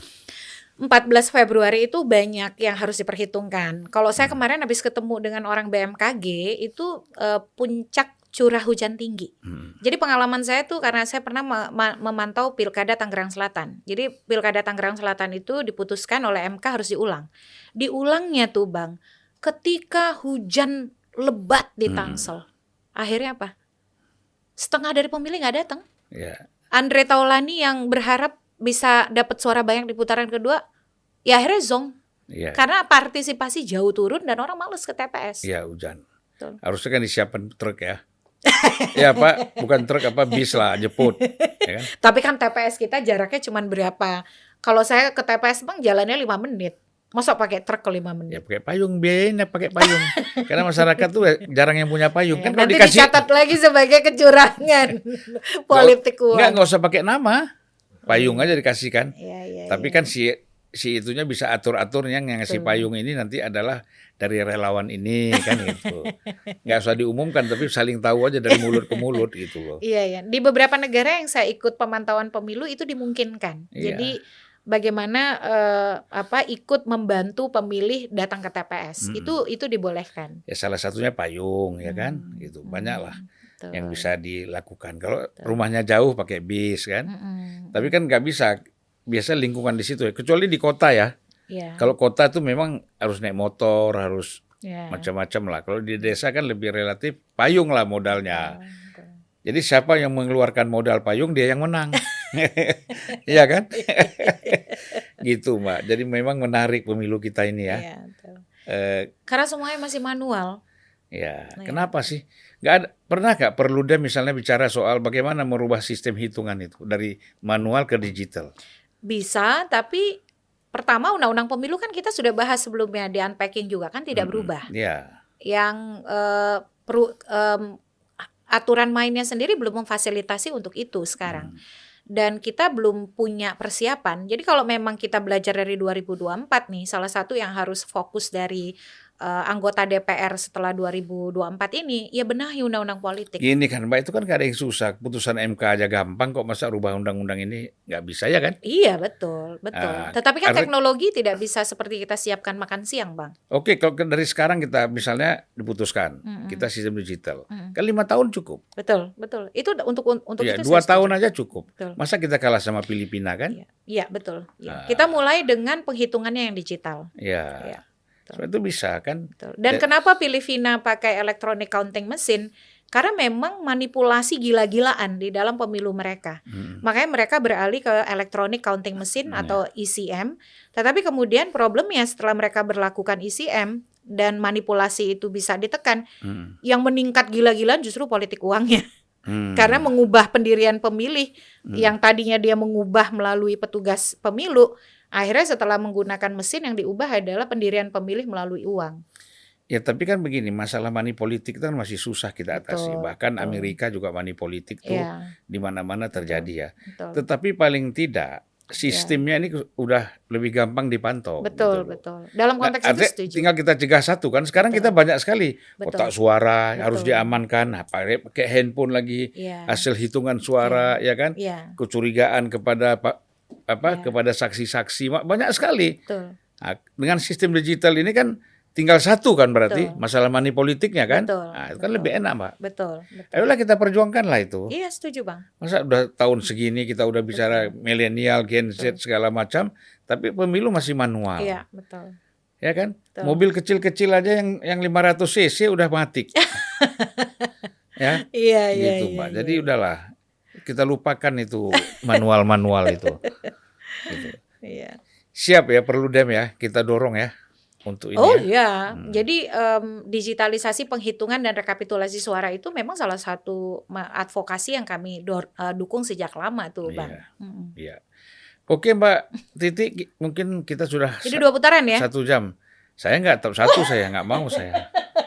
[SPEAKER 1] 14 Februari itu banyak yang harus diperhitungkan. Kalau saya
[SPEAKER 2] Hmm.
[SPEAKER 1] kemarin habis ketemu dengan orang BMKG itu eh, puncak curah hujan tinggi.
[SPEAKER 2] Hmm.
[SPEAKER 1] Jadi pengalaman saya tuh karena saya pernah me- ma- memantau Pilkada Tangerang Selatan. Jadi Pilkada Tangerang Selatan itu diputuskan oleh MK harus diulang. Diulangnya tuh Bang, ketika hujan lebat di
[SPEAKER 2] Hmm.
[SPEAKER 1] Tangsel. Akhirnya apa? Setengah dari pemilih nggak datang.
[SPEAKER 2] Ya,
[SPEAKER 1] Andre Taulani yang berharap bisa dapat suara banyak di putaran kedua, ya akhirnya zong.
[SPEAKER 2] ya,
[SPEAKER 1] Karena partisipasi jauh turun dan orang males ke TPS.
[SPEAKER 2] ya hujan.
[SPEAKER 1] Betul.
[SPEAKER 2] Harusnya kan disiapkan truk ya. Ya Pak, bukan truk apa bis lah, jemput. Ya kan?
[SPEAKER 1] Tapi kan TPS kita jaraknya cuma berapa? Kalau saya ke TPS bang jalannya lima menit. Masa pakai truk ke lima
[SPEAKER 2] Ya
[SPEAKER 1] menit?
[SPEAKER 2] pakai payung, biayain ya pakai payung. Karena masyarakat tuh jarang yang punya payung.
[SPEAKER 1] Ya,
[SPEAKER 2] Kan
[SPEAKER 1] nanti
[SPEAKER 2] dikasih
[SPEAKER 1] dicatat lagi sebagai kecurangan *laughs* politik
[SPEAKER 2] Enggak,
[SPEAKER 1] uang.
[SPEAKER 2] nggak usah pakai nama. payung aja dikasih kan.
[SPEAKER 1] Iya, iya,
[SPEAKER 2] Tapi
[SPEAKER 1] iya.
[SPEAKER 2] kan si si itunya bisa atur-aturnya yang ngasih
[SPEAKER 1] Betul.
[SPEAKER 2] payung ini nanti adalah dari relawan ini kan gitu. Nggak usah diumumkan tapi saling tahu aja dari mulut ke mulut gitu loh.
[SPEAKER 1] Iya ya, di beberapa negara yang saya ikut pemantauan pemilu itu dimungkinkan.
[SPEAKER 2] Iya.
[SPEAKER 1] Jadi bagaimana eh, apa ikut membantu pemilih datang ke TPS
[SPEAKER 2] Mm-mm.
[SPEAKER 1] itu itu dibolehkan.
[SPEAKER 2] Ya salah satunya payung ya kan
[SPEAKER 1] Hmm,
[SPEAKER 2] gitu.
[SPEAKER 1] hmm,
[SPEAKER 2] Banyak lah
[SPEAKER 1] betul.
[SPEAKER 2] yang bisa dilakukan. Kalau
[SPEAKER 1] Betul.
[SPEAKER 2] rumahnya jauh pakai bis kan.
[SPEAKER 1] Mm-mm.
[SPEAKER 2] Tapi kan nggak bisa biasa lingkungan di situ ya. Kecuali di kota ya.
[SPEAKER 1] Iya,
[SPEAKER 2] Kalau kota tuh memang harus naik motor, harus
[SPEAKER 1] iya.
[SPEAKER 2] macam-macam lah. Kalau di desa kan lebih relatif payung lah modalnya.
[SPEAKER 1] Betul.
[SPEAKER 2] Jadi siapa yang mengeluarkan modal payung dia yang menang. *laughs* Iya kan? *laughs* gitu, Mbak. Jadi memang menarik pemilu kita ini ya.
[SPEAKER 1] Iya, betul.
[SPEAKER 2] Eh,
[SPEAKER 1] Karena semuanya masih manual.
[SPEAKER 2] ya,
[SPEAKER 1] Iya.
[SPEAKER 2] kenapa sih? Nggak ada, pernah nggak perlu deh misalnya bicara soal bagaimana merubah sistem hitungan itu dari manual ke digital?
[SPEAKER 1] Bisa, tapi pertama undang-undang pemilu kan kita sudah bahas sebelumnya di unpacking juga kan tidak
[SPEAKER 2] Mm-mm.
[SPEAKER 1] berubah.
[SPEAKER 2] Ya,
[SPEAKER 1] Yang eh, peru- em, aturan mainnya sendiri belum memfasilitasi untuk itu sekarang.
[SPEAKER 2] Hmm.
[SPEAKER 1] Dan kita belum punya persiapan. Jadi kalau memang kita belajar dari 2024 nih, salah satu yang harus fokus dari eh, anggota DPR setelah 2024 ini, ya benahi undang-undang politik.
[SPEAKER 2] Gini kan, Mbak itu kan nggak ada yang susah. Putusan MK aja gampang kok masa rubah undang-undang ini nggak bisa ya kan?
[SPEAKER 1] Iya betul, betul.
[SPEAKER 2] Ah,
[SPEAKER 1] Tetapi kan teknologi tidak bisa seperti kita siapkan makan siang, bang.
[SPEAKER 2] Oke, kalau ke- dari sekarang kita misalnya diputuskan,
[SPEAKER 1] Mm-mm.
[SPEAKER 2] kita sistem digital,
[SPEAKER 1] Mm-mm.
[SPEAKER 2] kan lima tahun cukup.
[SPEAKER 1] Betul, betul. Itu untuk untuk
[SPEAKER 2] ya,
[SPEAKER 1] itu
[SPEAKER 2] dua tahun
[SPEAKER 1] setuju.
[SPEAKER 2] aja cukup.
[SPEAKER 1] Betul.
[SPEAKER 2] Masa kita kalah sama Filipina kan?
[SPEAKER 1] Iya, iya betul. Iya. Kita mulai dengan penghitungannya yang digital.
[SPEAKER 2] Ya. So, itu bisa kan?
[SPEAKER 1] Betul. Dan
[SPEAKER 2] Ya.
[SPEAKER 1] kenapa Filipina pakai electronic counting mesin? Karena memang manipulasi gila-gilaan di dalam pemilu mereka.
[SPEAKER 2] Hmm.
[SPEAKER 1] Makanya mereka beralih ke electronic counting mesin
[SPEAKER 2] Iya.
[SPEAKER 1] atau ECM. Tetapi kemudian problemnya setelah mereka berlakukan ECM dan manipulasi itu bisa ditekan,
[SPEAKER 2] Hmm.
[SPEAKER 1] yang meningkat gila-gilaan justru politik uangnya.
[SPEAKER 2] Hmm. *laughs*
[SPEAKER 1] Karena mengubah pendirian pemilih
[SPEAKER 2] Hmm.
[SPEAKER 1] yang tadinya dia mengubah melalui petugas pemilu, akhirnya setelah menggunakan mesin yang diubah adalah pendirian pemilih melalui uang.
[SPEAKER 2] Ya tapi kan begini, masalah money politik itu kan masih susah kita atasi.
[SPEAKER 1] Betul,
[SPEAKER 2] Bahkan
[SPEAKER 1] betul.
[SPEAKER 2] Amerika juga money politik tuh
[SPEAKER 1] Iya,
[SPEAKER 2] di mana-mana terjadi ya.
[SPEAKER 1] betul.
[SPEAKER 2] Tetapi paling tidak sistemnya ini udah lebih gampang dipantau.
[SPEAKER 1] Betul,
[SPEAKER 2] gitu
[SPEAKER 1] betul. Dalam
[SPEAKER 2] Nah,
[SPEAKER 1] konteks itu
[SPEAKER 2] artinya
[SPEAKER 1] setuju.
[SPEAKER 2] tinggal kita cegah satu kan. Sekarang kita
[SPEAKER 1] Betul.
[SPEAKER 2] banyak sekali
[SPEAKER 1] Betul.
[SPEAKER 2] kotak suara harus
[SPEAKER 1] Betul.
[SPEAKER 2] diamankan, nah, pakai handphone lagi,
[SPEAKER 1] Iya.
[SPEAKER 2] hasil hitungan suara ya kan,
[SPEAKER 1] Iya,
[SPEAKER 2] kecurigaan kepada pak apa
[SPEAKER 1] Iya.
[SPEAKER 2] kepada saksi-saksi banyak sekali.
[SPEAKER 1] betul.
[SPEAKER 2] Nah, dengan sistem digital ini kan tinggal satu kan berarti
[SPEAKER 1] Betul.
[SPEAKER 2] masalah money politiknya kan.
[SPEAKER 1] Betul,
[SPEAKER 2] Nah, itu kan
[SPEAKER 1] betul.
[SPEAKER 2] lebih enak, Mbak.
[SPEAKER 1] Betul, betul.
[SPEAKER 2] Ayolah kita perjuangkan lah itu.
[SPEAKER 1] Iya, setuju, Bang.
[SPEAKER 2] Masa udah tahun segini kita udah bicara milenial, Gen Z segala macam, tapi pemilu masih manual.
[SPEAKER 1] Iya, betul.
[SPEAKER 2] Ya kan?
[SPEAKER 1] Betul.
[SPEAKER 2] Mobil kecil-kecil aja yang yang 500 cc udah mati. *laughs* ya,
[SPEAKER 1] Iya, iya,
[SPEAKER 2] gitu,
[SPEAKER 1] iya.
[SPEAKER 2] Mbak.
[SPEAKER 1] iya.
[SPEAKER 2] Jadi udahlah kita lupakan itu manual-manual *laughs* itu. Gitu.
[SPEAKER 1] Iya.
[SPEAKER 2] Siap ya, perlu dem ya, kita dorong ya untuk ini.
[SPEAKER 1] Oh
[SPEAKER 2] ya.
[SPEAKER 1] iya,
[SPEAKER 2] Hmm.
[SPEAKER 1] jadi em, digitalisasi penghitungan dan rekapitulasi suara itu memang salah satu advokasi yang kami dor- eh, dukung sejak lama tuh, bang.
[SPEAKER 2] Iya.
[SPEAKER 1] Mm-mm.
[SPEAKER 2] Iya. Oke Mbak Titi, ki- mungkin kita sudah
[SPEAKER 1] Jadi dua putaran ya?
[SPEAKER 2] satu jam. Saya nggak tahu satu saya nggak mau saya. *laughs*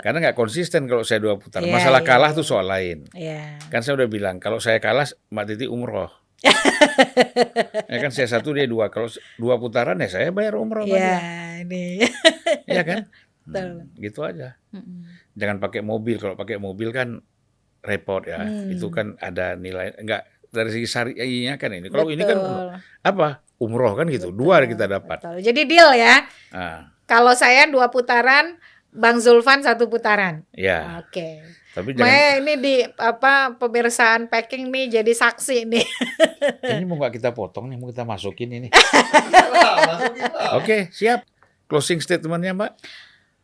[SPEAKER 2] Karena nggak konsisten kalau saya dua putaran.
[SPEAKER 1] Iya,
[SPEAKER 2] Masalah
[SPEAKER 1] iya,
[SPEAKER 2] kalah
[SPEAKER 1] iya.
[SPEAKER 2] tuh soal lain.
[SPEAKER 1] Iya.
[SPEAKER 2] Kan saya udah bilang kalau saya kalah Mbak Titi umroh. *laughs* ya kan saya satu dia dua. Kalau dua putaran ya saya bayar umroh
[SPEAKER 1] Iya,
[SPEAKER 2] aja.
[SPEAKER 1] ini. *laughs*
[SPEAKER 2] Iya kan? *laughs*
[SPEAKER 1] Betul.
[SPEAKER 2] Hmm, gitu aja.
[SPEAKER 1] Mm-mm.
[SPEAKER 2] Jangan pakai mobil. Kalau pakai mobil kan repot ya.
[SPEAKER 1] Hmm.
[SPEAKER 2] Itu kan ada nilai enggak dari segi syariahnya kan ini. Kalau ini kan apa? Umroh kan gitu.
[SPEAKER 1] betul,
[SPEAKER 2] Dua kita dapat.
[SPEAKER 1] betul. Jadi deal ya.
[SPEAKER 2] Ah,
[SPEAKER 1] Kalau saya dua putaran, Bang Zulfan satu putaran.
[SPEAKER 2] ya.
[SPEAKER 1] Oke.
[SPEAKER 2] Tapi jangan
[SPEAKER 1] Maya ini di apa pemirsaan packing nih jadi saksi nih. *laughs*
[SPEAKER 2] ini mau nggak kita potong nih, mau kita masukin ini. *laughs* Oke, siap. Closing statementnya Mbak.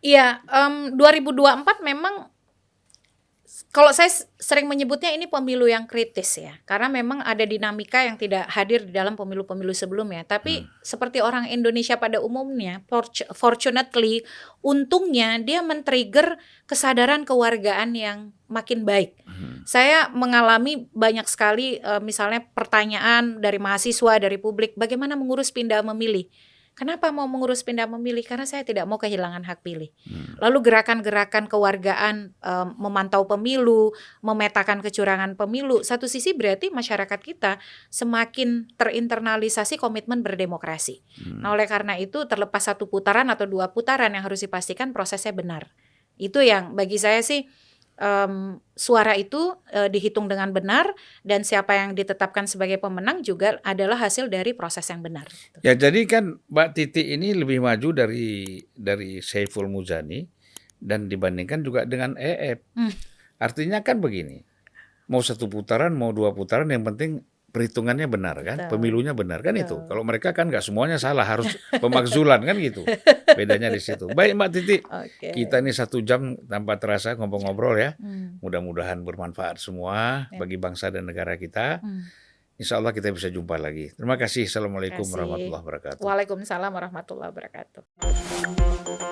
[SPEAKER 1] Iya, em, 2024 memang kalau saya sering menyebutnya ini pemilu yang kritis ya, karena memang ada dinamika yang tidak hadir di dalam pemilu-pemilu sebelumnya. Tapi
[SPEAKER 2] Hmm.
[SPEAKER 1] seperti orang Indonesia pada umumnya, fortu- fortunately, untungnya dia men-trigger kesadaran kewargaan yang makin baik.
[SPEAKER 2] Hmm.
[SPEAKER 1] Saya mengalami banyak sekali eh, misalnya pertanyaan dari mahasiswa, dari publik, bagaimana mengurus pindah memilih. Kenapa mau mengurus pindah memilih? Karena saya tidak mau kehilangan hak pilih. Hmm. Lalu gerakan-gerakan kewargaan um, memantau pemilu, memetakan kecurangan pemilu, satu sisi berarti masyarakat kita semakin terinternalisasi komitmen berdemokrasi. Hmm. Nah, oleh karena itu terlepas satu putaran atau dua putaran yang harus dipastikan prosesnya benar. Itu yang bagi saya sih um, suara itu uh, dihitung dengan benar dan siapa yang ditetapkan sebagai pemenang juga adalah hasil dari proses yang benar.
[SPEAKER 2] Ya jadi kan Mbak Titi ini lebih maju dari dari Saiful Muzani dan dibandingkan juga dengan EF. Hmm. Artinya kan begini, mau satu putaran mau dua putaran yang penting perhitungannya benar kan, Betul. pemilunya benar kan Betul. itu. Kalau mereka kan nggak semuanya salah, harus pemakzulan kan gitu. Bedanya di situ. Baik Mbak Titi, okay. kita ini satu jam tanpa terasa ngobrol-ngobrol ya. Hmm. Mudah-mudahan bermanfaat semua ya. bagi bangsa dan negara kita. Hmm. Insya Allah kita bisa jumpa lagi. Terima kasih. Assalamualaikum warahmatullahi wabarakatuh.
[SPEAKER 1] Waalaikumsalam warahmatullahi wabarakatuh.